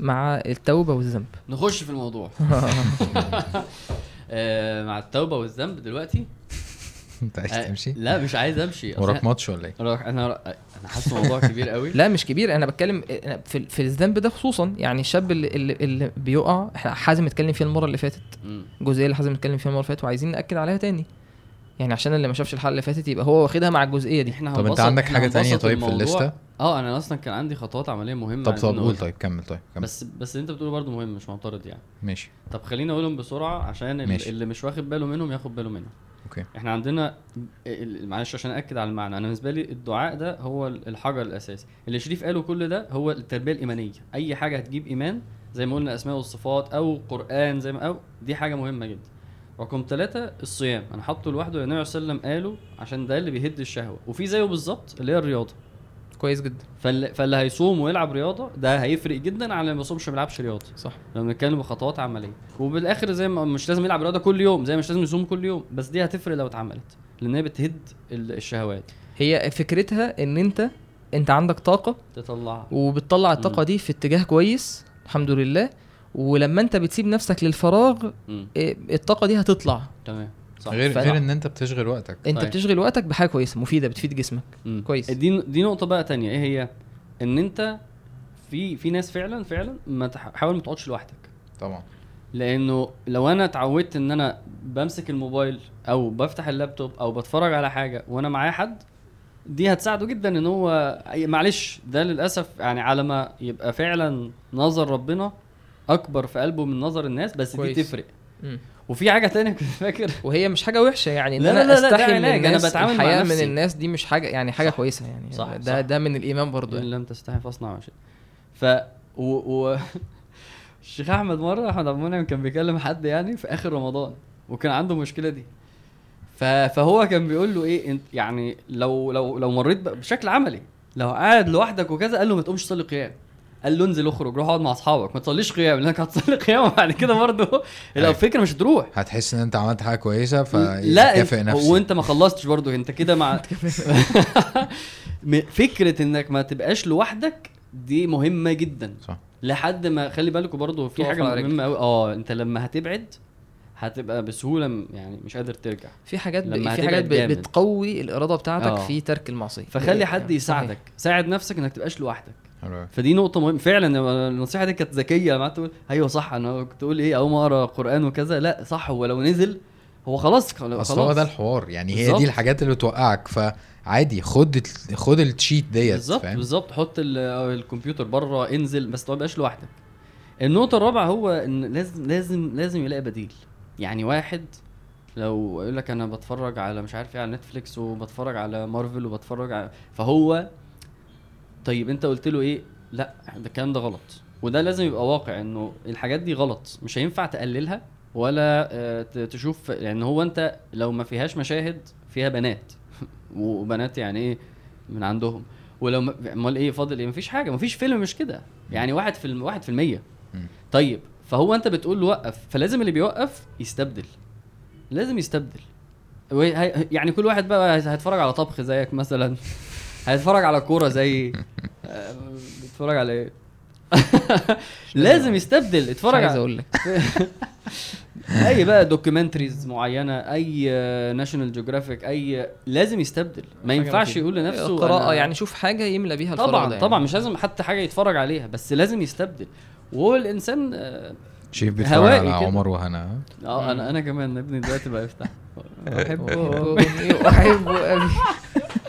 مع التوبة والذنب. نخش في الموضوع. آه مع التوبة والذنب دلوقتي؟ انت عايز آه تمشي؟ لا مش عايز أمشي. أصل وراك ماتش ولا إيه؟ أنا أنا أنا حاسس الموضوع كبير قوي. لا مش كبير. أنا بتكلم في في الذنب ده خصوصا. يعني الشاب اللي اللي, اللي بيقع إحنا حازم اتكلم فيها المرة اللي فاتت. مم. الجزئيه اللي حازم اتكلم فيها المرة اللي فاتت وعايزين نأكد عليها تاني. يعني عشان اللي ما شافش الحلقة اللي فاتت يبقى هو واخدها مع الجزئية دي. إحنا طب أنت عندك حاجة تانية طيب في. الليستة؟ آه أنا أصلا كان عندي خطوات عملية مهمة طب طب قول. طيب كمل طيب كمل. بس بس اللي أنت بتقوله برضه مهم مش معترض يعني. ماشي. طب خليني أقولهم بسرعة عشان ماشي. اللي مش واخد باله منهم ياخد باله منهم أوكي. إحنا عندنا ال- معلش عشان اكد على المعنى. أنا بالنسبة لي الدعاء ده هو ال- الحجر الأساسي. اللي شريف قاله كل ده هو التربية الإيمانية. أي حاجة هتجيب إيمان زي ما قلنا أسماء والصفات أو قرآن زي ما أو دي حاجة مهمة جدا. رقم ثلاثة الصيام. أنا حاطه لوحده لأن النبي صلى الله عليه وسلم قاله عشان ده اللي بيهد الشهوة. وفي زيه بالظبط اللي هي الرياضة. كويس جدا. فاللي, فاللي هيصوم ويلعب رياضة ده هيفرق جدا عن اللي ما بيصومش ما بيلعبش رياضة. صح. لما بنتكلم بخطوات عملية. وبالآخر زي ما مش لازم يلعب رياضة كل يوم زي مش لازم يصوم كل يوم. بس دي هتفرق لو اتعملت. لأن هي بتهد ال- الشهوات. هي فكرتها إن أنت أنت عندك طاقة تطلعها. وبتطلع الطاقة مم. دي في اتجاه كويس الحمد لله. ولما انت بتسيب نفسك للفراغ مم. إيه، الطاقة دي هتطلع. تمام صح. غير غير إن أنت بتشغل وقتك. انت طيب. بتشغل وقتك بحاجة كويسة مفيدة بتفيد جسمك. مم. كويس. دي دي نقطة بقى تانية. إيه هي؟ إن أنت في في ناس فعلا فعلا ما حاول ما تقعدش لوحدك. طبعا. لأنه لو أنا اتعودت إن أنا بمسك الموبايل أو بفتح اللابتوب أو بتفرج على حاجة وأنا معايا حد دي هتساعده جدا إن هو أي- معلش ده للأسف يعني على ما يبقى فعلا نظر ربنا أكبر في قلبه من نظر الناس بس كويس. دي تفرق مم. وفي حاجة تانية كنت فاكر وهي مش حاجة وحشة يعني إن لا، أنا لا، لا، أستحي من الناس بتعامل مع الحياة من نفسي. الناس دي مش حاجة يعني حاجة صح. كويسة يعني صح، ده صح. ده من الإيمان برضه ان يعني. لم تستحي فاصنع ما شئت ف و, و... الشيخ أحمد مرة أحمد عبد المنعم كان بيكلم حد يعني في آخر رمضان وكان عنده المشكلة دي ف... فهو كان بيقول له إيه انت يعني لو لو لو مريت بشكل عملي لو قاعد لوحدك وكذا قال له ما تقومش تصلي قيام قال له انزل اخرج روح اقعد مع اصحابك ما تصليش قيام لانك هتصلي قيام وبعد كده برضه لو. الفكرة مش هتروح. هتحس ان انت عملت حاجة كويسة فكافئ نفسك وانت ما خلصتش برضه انت كده مع فكرة انك ما تبقاش لوحدك دي مهمة جدا. صح. لحد ما خلي بالكم برضه في حاجة مهمة قوي آه انت لما هتبعد هتبقى بسهولة يعني مش قادر ترجع. في حاجات ب... لما في حاجات ب... جامد. بتقوي الإرادة بتاعتك آه. في ترك المعصية. فخلي حد يعني يساعدك ساعد نفسك إنك تبقاش لوحدك. فدي نقطة مهمة. فعلا النصيحة دي كانت ذكية لما تقول أيوه صح أنا كنت تقول إيه ما اقرا قرآن وكذا. لا صح هو لو نزل هو خلاص خلاص. هو ده الحوار. يعني هي بالظبط. دي الحاجات اللي بتوقعك. فعادي خد خد التشيت ديت بالظبط بالظبط. حط ال- الكمبيوتر بره انزل بس ما تبقاش لوحدك. النقطة الرابعة هو إن لازم لازم لازم يلاقي بديل. يعني واحد لو يقول لك أنا بتفرج على مش عارف إيه على نتفليكس وبتفرج على مارفل وبتفرج على فهو طيب انت قلت له إيه؟ لا ده الكلام ده غلط. وده لازم يبقى واقع انه الحاجات دي غلط. مش هينفع تقللها ولا آه، تشوف لأن هو انت لو ما فيهاش مشاهد فيها بنات. وبنات يعني إيه من عندهم؟ ولو ما- امال إيه فاضل إيه؟ مفيش حاجة مفيش فيلم مش كده. يعني واحد في. واحد في المية. طيب فهو انت بتقول له وقف فلازم اللي بيوقف يستبدل. لازم يستبدل. يعني كل واحد بقى هيتفرج على طبخ زيك مثلا. هيتفرج على كورة زي آه، بتتفرج على إيه؟ لازم يستبدل مش اتفرج عايز على أقول لك. أي بقى documentaries معينة أي National Geographic أي لازم يستبدل. ما ينفعش. يقول لنفسه قراءة أنا- يعني شوف حاجة يملى بيها الفراغ طبعا ده طبعا يعني. مش لازم حتى حاجة يتفرج عليها بس لازم يستبدل. وهو الانسان آه شيف بيتفرج على كده. عمر وهنا. آه، أنا أنا كمان ابني دلوقتي بقى يفتح. أمي وأحبه أبي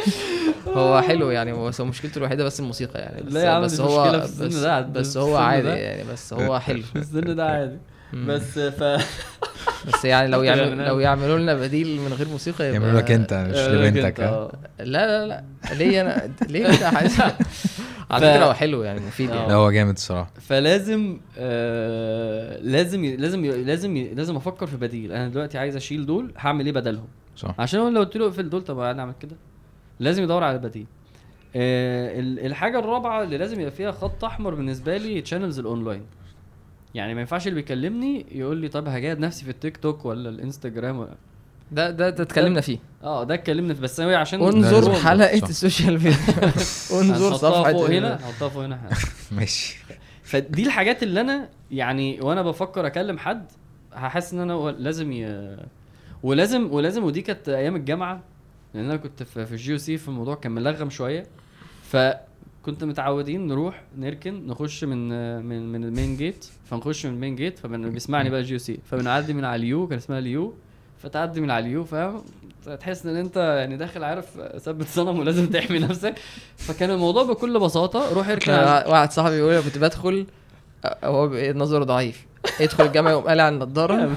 هو حلو يعني هو مشكلته الوحيدة بس الموسيقى يعني بس لا يا عم بس هو في بس, ده، بس هو عادي ده. يعني بس هو حلو. في السن ده عادي. بس ف بس يعني لو يعني يعمل لو يعملوا لنا بديل من غير موسيقى يبقى يعملوا لك انت مش لبنتك آه. لا لا لا. ليه أنا ليه كده حاسس على ف- فكرة هو حلو يعني مفيد آه. يعني. لا هو جامد الصراحة. فلازم آه لازم لازم لازم لازم أفكر في بديل. أنا دلوقتي عايز أشيل دول هعمل إيه بدلهم؟ صح. عشان هو لو قلت له اقفل دول طب أنا أعمل كده. لازم يدور على بديل آه ال- الحاجة الرابعة اللي لازم يبقى فيها خط أحمر بالنسبة لي channels ال online. يعني ما ينفعش اللي بيكلمني يقول لي طب هجاهد نفسي في التيك توك ولا الإنستجرام ولا. ده ده ده اتكلمنا فيه. آه ده اتكلمنا في بس هو عشان انظر صح. ال social media. انظر صفحة فوق هنا هحطها فوق هنا. ماشي. فدي الحاجات اللي أنا يعني وأنا بفكر أكلم حد هحس إن أنا هو لازم ي... ولازم ولازم ودي كانت أيام الجامعة. لأن أنا كنت في في ال GUC في الموضوع كان ملغم شوية. فكنت متعودين نروح نركن نخش من من من ال main gate فنخش من ال main gate فبيسمعني بقى ال GUC فبنعدي من على اليو كان اسمها اليو. فتعدي من على اليو فاهم؟ تحس إن أنت يعني داخل عارف ثبت صنم ولازم تحمي نفسك. فكان الموضوع بكل بساطة روح اركن واحد صاحبي بيقول كنت بدخل هو نظره ضعيف. يدخل الجامعة يقوم قالع النضارة أيوة.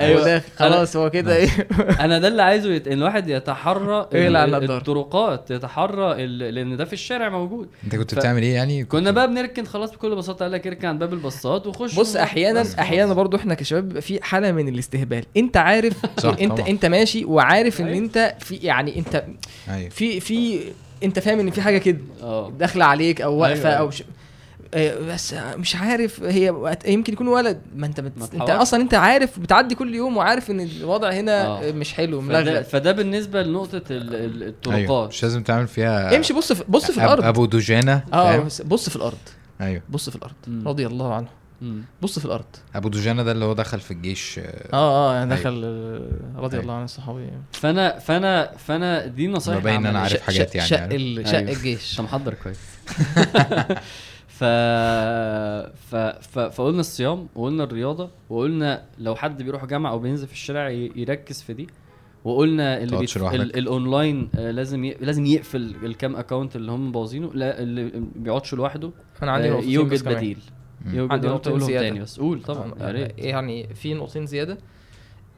أيوه داخل خلاص هو كده إيه أنا ده اللي عايزه يت... إن الواحد يتحرى؟ الطرقات يتحرى ال... لأن ده في الشارع موجود أنت كنت ف- بتعمل إيه يعني كنا بقى بنركن خلاص بكل بساطة قال لك اركن عند باب الباصات وخش بص. أحيانا بس أحيانا. برضو إحنا كشباب بيبقى في حالة من الاستهبال أنت عارف صح، أنت طبعا. أنت ماشي وعارف إن أيوة. أنت في يعني أنت أيوه في في أنت فاهم إن في حاجة كده آه داخلة عليك أو واقفة أيوة. أو ش... آه، بس مش عارف هي يمكن يكون ولد ما انت بت... انت. أصلا أنت عارف بتعدي كل يوم وعارف إن الوضع هنا آه. مش حلو فده, ملغلق فده بالنسبة لنقطة ال... ال... الطرقات مش لازم تعمل فيها امشي بص في بص في أب- الأرض أبو دجانه آه فاهم؟ بص- في الأرض أيوه بص في الأرض مم. رضي الله عنه مم. بص في الأرض أبو دجانه ده اللي هو دخل في الجيش آه، آه آه يعني أيوة. دخل آه، رضي أيوة. الله عن الصحابي فانا فانا فأنا دي نصايح ما باين عملية. عارف حاجات يعني، شق. شق أيوة. الجيش أنت محضر كويس ف... ف... ف... فقلنا الصيام وقلنا الرياضة وقلنا لو حد بيروح جامعة أو بينزل في الشارع. يركز في دي وقلنا اللي بيت... ال... الاونلاين آه، لازم ي... لازم يقفل الكام account اللي هم مبوظينه لا اللي ما بيقعدش لوحده أنا عندي آه، نقطتين يوجد. بديل. يوجد عندي نقطتين زيادة. تاني بس قول طبعا ريت يعني في نقطتين زيادة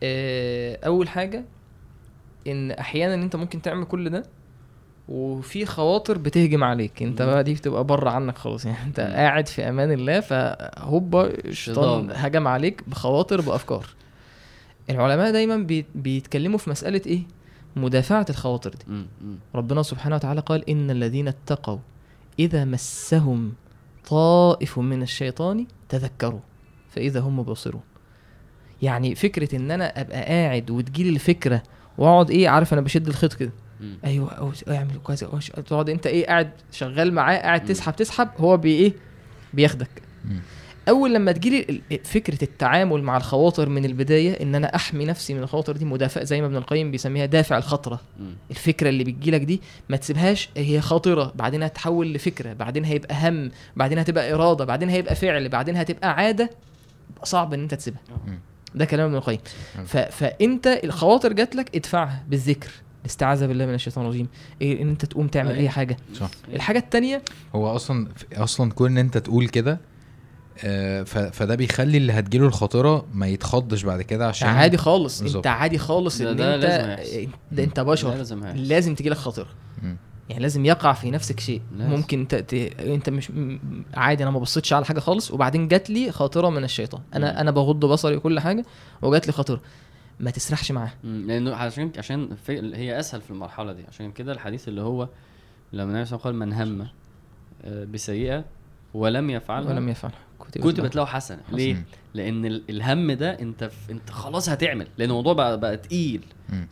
آه، أول حاجة إن أحيانا أنت ممكن تعمل كل ده وفي خواطر بتهجم عليك انت. بقى دي بتبقى بره عنك خالص يعني انت. قاعد في أمان الله فهوبا الشيطان شيطان. هجم عليك بخواطر بأفكار العلماء دايما بي- بيتكلموا في مسألة إيه مدافعة الخواطر دي. ربنا سبحانه وتعالى قال إن الذين اتقوا إذا مسهم طائف من الشيطان تذكروا فإذا هم مبصرون يعني فكرة إن أنا أبقى قاعد وتجيلي الفكرة وأقعد إيه عارف أنا بشد الخيط كده مم. أو- أعمل أو- تقعد أنت إيه قاعد شغال معاه قاعد. تسحب تسحب هو بي إيه بياخدك. أول لما تجيلي فكرة التعامل مع الخواطر من البداية إن أنا أحمي نفسي من الخواطر دي مدافع زي ما ابن القيم بيسميها دافع الخطرة. الفكرة اللي بتجيلك دي ما تسيبهاش هي خاطرة بعدين هتتحول لفكرة بعدين هيبقى هم بعدين هتبقى إرادة بعدين هيبقى فعل بعدين هتبقى عادة صعب إن أنت تسيبها. ده كلام ابن القيم. فأنت الخواطر جات لك ادفعها بالذكر الاستعاذه بالله من الشيطان الرجيم إيه إن أنت تقوم تعمل. أي حاجة صح الحاجة التانية هو أصلا أصلا كون إن أنت تقول كده آه، فده بيخلي اللي هتجيله الخاطرة ما يتخضش بعد كده عشان عادي خالص بالظبط. انت عادي خالص ده- إن ده انت لازم. ده أنت ده بشر لازم هيحصل. لازم تجيلك مم. يعني لازم يقع في نفسك شيء لازم. ممكن ت... ت... أنت مش م- عادي أنا ما بصيتش على حاجة خالص وبعدين جات لي خاطرة من الشيطان أنا مم. أنا بغض بصري وكل حاجة وجات لي خاطرة ما تسرحش معاها مم، لأنه عشان عشان في هي أسهل في المرحلة دي. عشان كده الحديث اللي هو لما النبي صلى الله عليه وسلم قال من هم آه، بسيئة ولم يفعلها ولم يفعل كتبت له حسنة. ليه؟ مم. لأن ال- الهم ده أنت في أنت خلاص هتعمل. لأن الموضوع بقى بقى تقيل.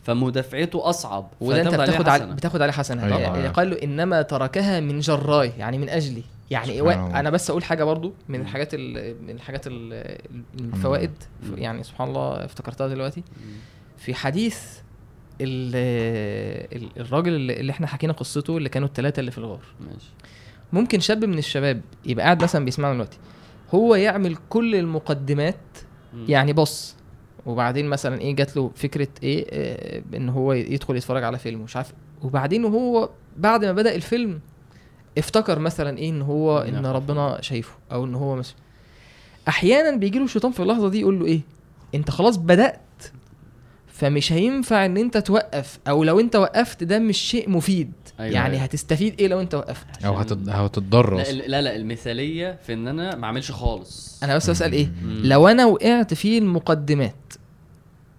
فمدافعته أصعب. وده أنت فتاخد عليه بتاخد. بتاخد عليه حسنة. أيوة. يعني قال له إنما تركها من جراي يعني من أجلي. يعني. الله. أنا بس أقول حاجة برضو من الحاجات ال... من الحاجات ال... الفوائد مم. يعني سبحان الله افتكرتها دلوقتي. في حديث ال... ال- الراجل اللي اللي إحنا حكينا قصته اللي كانوا الثلاثه اللي في الغار ماشي ممكن شاب من الشباب يبقى قاعد مثلا بيسمعنا دلوقتي هو يعمل كل المقدمات مم. يعني بص وبعدين مثلا إيه جات له فكرة إيه آه إن هو يدخل يتفرج على فيلم مش عارف وبعدين وهو بعد ما بدأ الفيلم افتكر مثلا إيه إن هو إن نعم. ربنا شايفه أو إن هو مثلا أحيانا بيجي له الشيطان في اللحظة دي يقول له إيه؟ أنت خلاص بدأت. فمش هينفع إن أنت توقف أو لو أنت وقفت ده مش شيء مفيد. أيوة، يعني أيوة. هتستفيد إيه لو أنت وقفت؟ أو هتتضرر لا, لا لا المثالية في إن أنا ما أعملش خالص. أنا بس بسال إيه؟ مم. لو أنا وقعت في المقدمات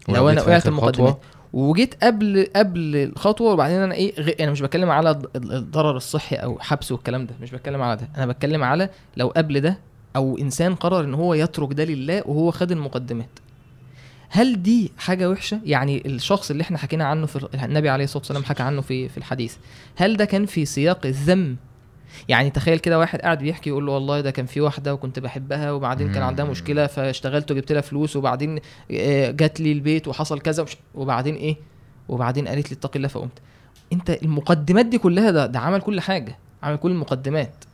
لو أنا في وقعت آخر المقدمات خطوة، وجيت قبل قبل الخطوة وبعدين أنا إيه. أنا مش بتكلم على الض- الضرر الصحي أو حبس والكلام ده مش بتكلم على ده. أنا بتكلم على لو قبل ده أو إنسان قرر إن هو يترك ده لله وهو خد المقدمات. هل دي حاجة وحشة؟ يعني الشخص اللي إحنا حكينا عنه في النبي عليه الصلاة والسلام حكى عنه في في الحديث. هل ده كان في سياق الذم يعني تخيل كده واحد قاعد بيحكي يقول له والله ده كان في واحدة وكنت بحبها وبعدين كان عندها. مشكلة فاشتغلت وجبت لها فلوس وبعدين آه، جات لي البيت وحصل كذا ومش وبعدين إيه؟ وبعدين قالت لي اتقي الله فقمت. أنت المقدمات دي كلها ده ده عمل كل حاجة عمل كل المقدمات.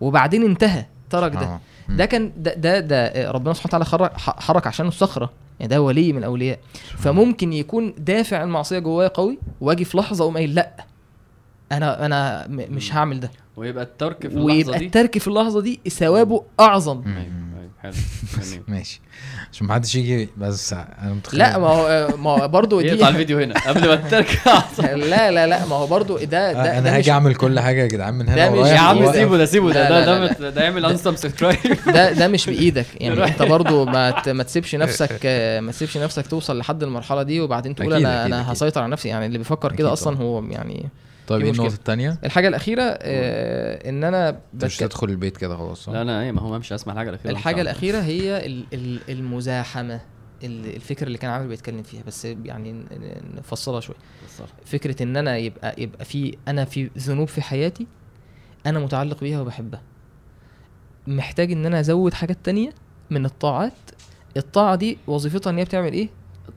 وبعدين انتهى ترك ده. آه. ده كان ده ده, ده ربنا سبحانه وتعالى حرك عشانه الصخرة. يعني ده ولي من الاولياء فممكن يكون دافع المعصية جوايا قوي وأجي في لحظة أقوم قايل لأ أنا أنا مش هعمل ده. ويبقى الترك في اللحظة ويبقى دي. الترك في اللحظة دي ثوابه أعظم. مم. أيوه أيوه حلو ماشي. عشان ما حدش يجي بس أنا متخيل. لا ما هو ما هو برضه دي يقطع الفيديو هنا قبل ما الترك لا لا لا ما هو برضه ده ده, ده أنا هاجي أعمل كل حاجة يا جدعان من هنا ده مش- ورايح يا عم. سيبه ده سيبه ده ده ده, ده يعمل سبسكرايب ده ده مش بايدك يعني أنت برضو ما ت- ما تسيبش نفسك ما تسيبش نفسك توصل لحد المرحلة دي وبعدين تقول أنا أنا. هسيطر على نفسي. يعني اللي بيفكر كده أصلا. هو يعني طيب إيه. النقطة الثانية الحاجة الأخيرة آه إن أنا أنت مش هتدخل البيت كده خلاص؟ لا إيه ما هو مش هسمع الحاجة الأخيرة الحاجة الأخيرة هي ال- ال- المزاحمة ال- الفكرة اللي كان عامل بيتكلم فيها بس يعني نفصلها شوية. فكرة إن أنا يبقى يبقى في أنا في ذنوب في حياتي أنا متعلق بيها وبحبها. محتاج إن أنا أزود حاجات تانية من الطاعات. الطاعة دي وظيفتها إن هي بتعمل إيه؟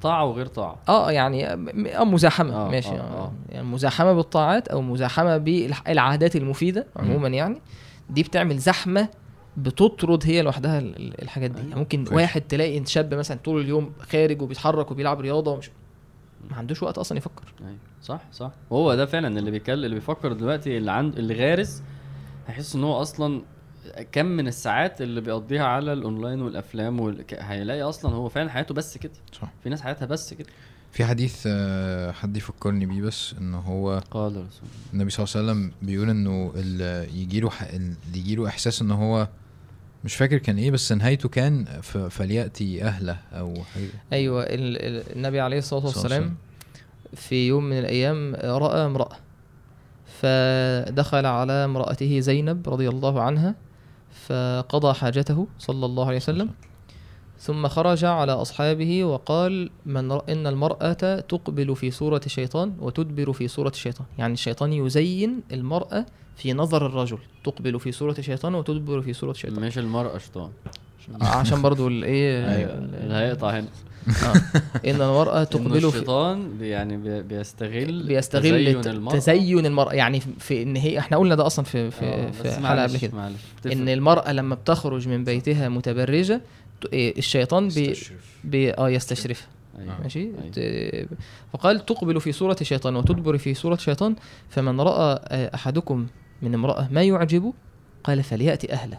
طاعة وغير طاعة. آه يعني م- آه مزاحمة. آه، ماشي. آه، آه. آه. يعني مزاحمة بالطاعات أو مزاحمة بالعادات المفيدة عموما يعني. دي بتعمل زحمة بتطرد هي لوحدها ال- ال- الحاجات دي. يعني ممكن كويس. واحد تلاقي شاب مثلا طول اليوم خارج وبيتحرك وبيلعب رياضة ومش ما عندوش وقت أصلا يفكر. أيوه. صح صح. وهو ده فعلا اللي بيتكلم اللي بيفكر دلوقتي اللي عنده اللي غارز هيحس إن هو أصلا كم من الساعات اللي بيقضيها على الأونلاين والأفلام وال... هيلاقي أصلا هو فعلا حياته بس كده. صح. في ناس حياتها بس كده. في حديث آه، حد يفكرني بيه بس إن هو قال رسول النبي صلى الله عليه وسلم بيقول إنه اللي يجيله ح... اللي يجيله إحساس إن هو مش فاكر كان إيه بس نهايته كان ف... فليأتي أهله أو حاجة. أيوه ال- ال- النبي عليه الصلاة والسلام في يوم من الأيام رأى امرأة فدخل على امرأته زينب رضي الله عنها فقضى حاجته صلى الله عليه وسلم. ثم خرج على أصحابه وقال من إن المرأة تقبل في صورة شيطان وتدبر في صورة شيطان يعني الشيطان يزين المرأة في نظر الرجل. تقبل في صورة شيطان وتدبر في صورة شيطان مش المرأة شيطان. عشان برضو الايه أيوه. اللي هيقطع هنا. آه. إن المرأة انه تقبل في الشيطان بي- يعني بي- بيستغل بيستغل تزين تزين المرأة. يعني في إن هي إحنا قلنا ده أصلا في في, آه، في بس حلقة قبل كده. إن. المرأة لما بتخرج من بيتها متبرجة ت- إيه، الشيطان بي بي آه يستشرفها. أيوة. ماشي؟ أيوة. فقال تقبل في صورة شيطان. وتدبر في صورة شيطان فمن رأى آه، أحدكم من امرأة ما يعجبه قال فليأتي أهله.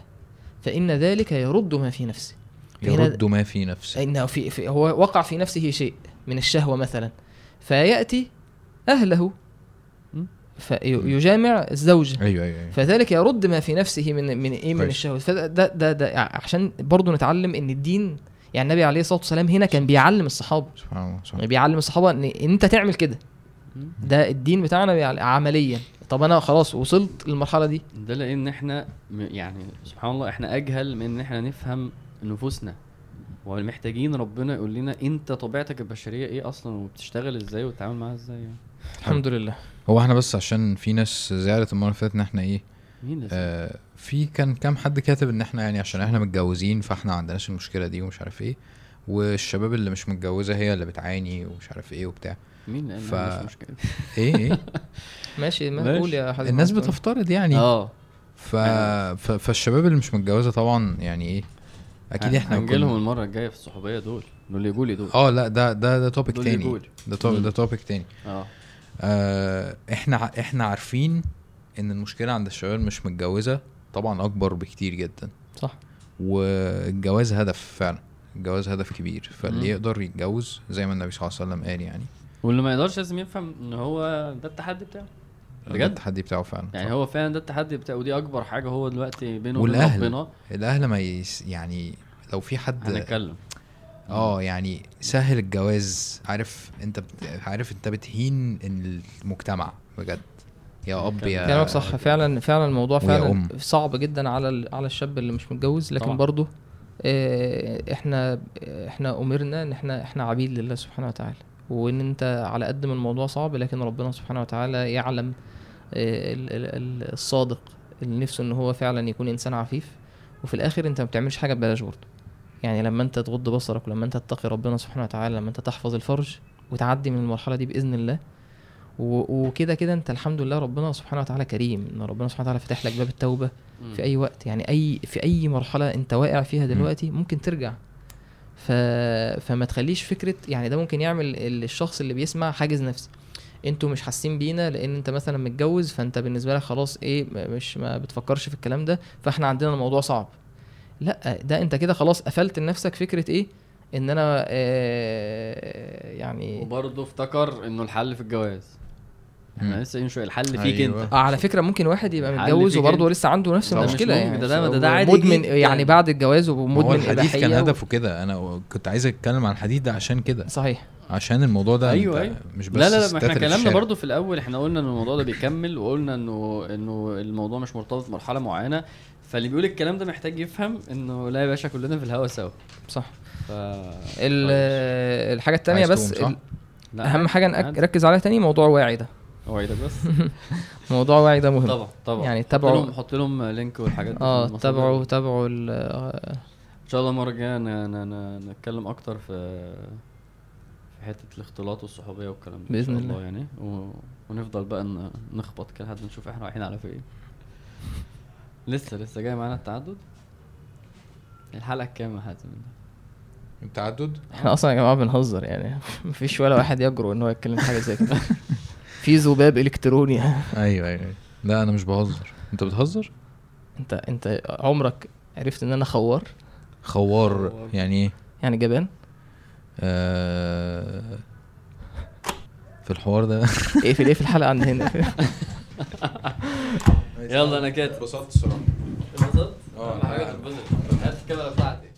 فإن ذلك يرد ما في نفسه يرد ما في نفسه إنه في, في هو وقع في نفسه شيء من الشهوة مثلا فيأتي أهله. فيجامع الزوجة أيوه أيوه, أيوة. فذلك يرد ما في نفسه من من إيه من. الشهوة فده ده, ده, ده عشان برضه نتعلم إن الدين يعني النبي عليه الصلاة والسلام هنا كان بيعلم الصحابة سبحان الله. يعني بيعلم الصحابة إن أنت تعمل كده. ده الدين بتاعنا عمليا طب أنا خلاص وصلت للمرحلة دي. ده لأن إحنا يعني سبحان الله إحنا أجهل من إن إحنا نفهم نفوسنا. ومحتاجين ربنا يقول لنا أنت طبيعتك البشرية إيه أصلا وبتشتغل إزاي وتتعامل معاها إزاي يعني. الحمد لله. هو إحنا بس عشان في ناس زعلت المرة اللي فاتت إن إحنا إيه مين اللي آه في كان كام حد كاتب إن إحنا يعني عشان إحنا متجوزين فإحنا ما عندناش المشكلة دي ومش عارف إيه. والشباب اللي مش متجوزة هي اللي بتعاني ومش عارف إيه وبتاع. مين؟ ف- مش مشكلة. إيه إيه. ماشي ما ماشي. قول يا حازم الناس. بتفترض يعني. آه. ف... ف... فالشباب اللي مش متجوزة طبعا يعني إيه أكيد إحنا هنجي لهم المرة الجاية في الصحوبية دول. دول اللي يقولي دول. آه لا ده ده ده topic تاني. ده topic. ده topic تاني. آه. آه إحنا إحنا عارفين إن المشكلة عند الشباب مش متجوزة طبعا أكبر بكتير جدا. صح. والجواز هدف فعلا. الجواز هدف كبير. فاللي مم. يقدر يتجوز زي ما النبي صلى الله عليه وسلم قال يعني. واللي ما يقدرش لازم يفهم إن هو ده التحدي بتاعه. ده بجد؟ التحدي بتاعه فعلا يعني صح. هو فعلا ده التحدي بتاعه. ودي أكبر حاجة هو دلوقتي بينه وبين والأهل ربنا الأهل ما يس يعني لو في حد هنتكلم. آه يعني سهل الجواز. عارف أنت بت... عارف أنت بتهين المجتمع. بجد. يا اب يا كلامك صح. فعلا فعلا الموضوع فعلا أم. صعب جدا على ال- على الشاب اللي مش متجوز. لكن. برضه آه، إحنا إحنا أمرنا إن إحنا إحنا عبيد لله سبحانه وتعالى. وإن أنت على قد ما الموضوع صعب لكن ربنا سبحانه وتعالى يعلم آه، ال- ال- ال- الصادق اللي نفسه إن هو فعلا يكون إنسان عفيف. وفي الآخر أنت ما بتعملش حاجة ببلاش برضه. يعني لما أنت تغض بصرك ولما أنت تتقي ربنا سبحانه وتعالى لما أنت تحفظ الفرج وتعدي من المرحلة دي بإذن الله. وكده كده أنت الحمد لله ربنا سبحانه وتعالى كريم. إن ربنا سبحانه وتعالى فتح لك باب التوبة. في أي وقت. يعني أي في أي مرحلة أنت واقع فيها دلوقتي ممكن ترجع. ف... فما تخليش فكرة يعني ده ممكن يعمل ال- الشخص اللي بيسمع حاجز نفسي. أنتوا مش حاسين بينا لأن انت مثلا متجوز فانت بالنسبة لك خلاص إيه مش ما بتفكرش في الكلام ده فاحنا عندنا الموضوع صعب. لا ده انت كده خلاص قفلت لنفسك فكرة إيه ان أنا آه يعني وبرضه افتكر انه الحل في الجواز. إحنا. لسه قايلين شوية الحل فيك أيوة. أنت آه على فكرة ممكن واحد يبقى متجوز وبرضه. لسه عنده نفس المشكلة يعني ده- ده- ده- ده عادي مدمن. يعني بعد الجواز ومدمن الحديث كان إباحية و- هدفه كده أنا كنت عايز أتكلم عن الحديث ده عشان كده صحيح عشان الموضوع ده أنت أيوه مش بس لا لا لا إحنا كلامنا. برضو في الأول إحنا قلنا إن الموضوع ده بيكمل وقلنا إنه إنه الموضوع مش مرتبط بمرحلة معينة فاللي بيقول الكلام ده محتاج يفهم إنه لا يا باشا كلنا في الهوا سوا صح ف ال- الحاجة عايز بس؟ ال- أهم حاجة. نركز عليها تاني موضوع واعي ده اوعدك بس؟ موضوع واعي ده مهم. طبعا طبعا. يعني تابعوا- لهم حط لهم لينك والحاجات دي آه. تابعوا تابعوا ال- إن شاء الله المرة الجاية نتكلم أكتر في في حتة الاختلاط والصحوبية والكلام ده شاء الله. يعني. و... ونفضل بقى ن- نخبط كده لحد نشوف إحنا رايحين على فين. لسه لسه جاي معانا التعدد؟ الحلقة الكام يا حازم؟ التعدد؟ إحنا أصلا يا جماعة بنهزر يعني. مفيش ولا واحد يجرؤ إن هو يتكلم في حاجة زي كده. في ذباب إلكتروني. أيوه أيوه. أيوة. لا أنا مش بهزر. أنت بتهزر؟ أنت أنت عمرك عرفت إن أنا خوار؟ خوار. يعني إيه؟ يعني جبان؟ آه في الحوار ده؟ إيه في إيه في الحلقة عند هنا. يلا أنا كاتب. اتبسطت الصراحة. انبسطت؟ آه، حاجة تتبسط. هات الكاميرا بتاعتك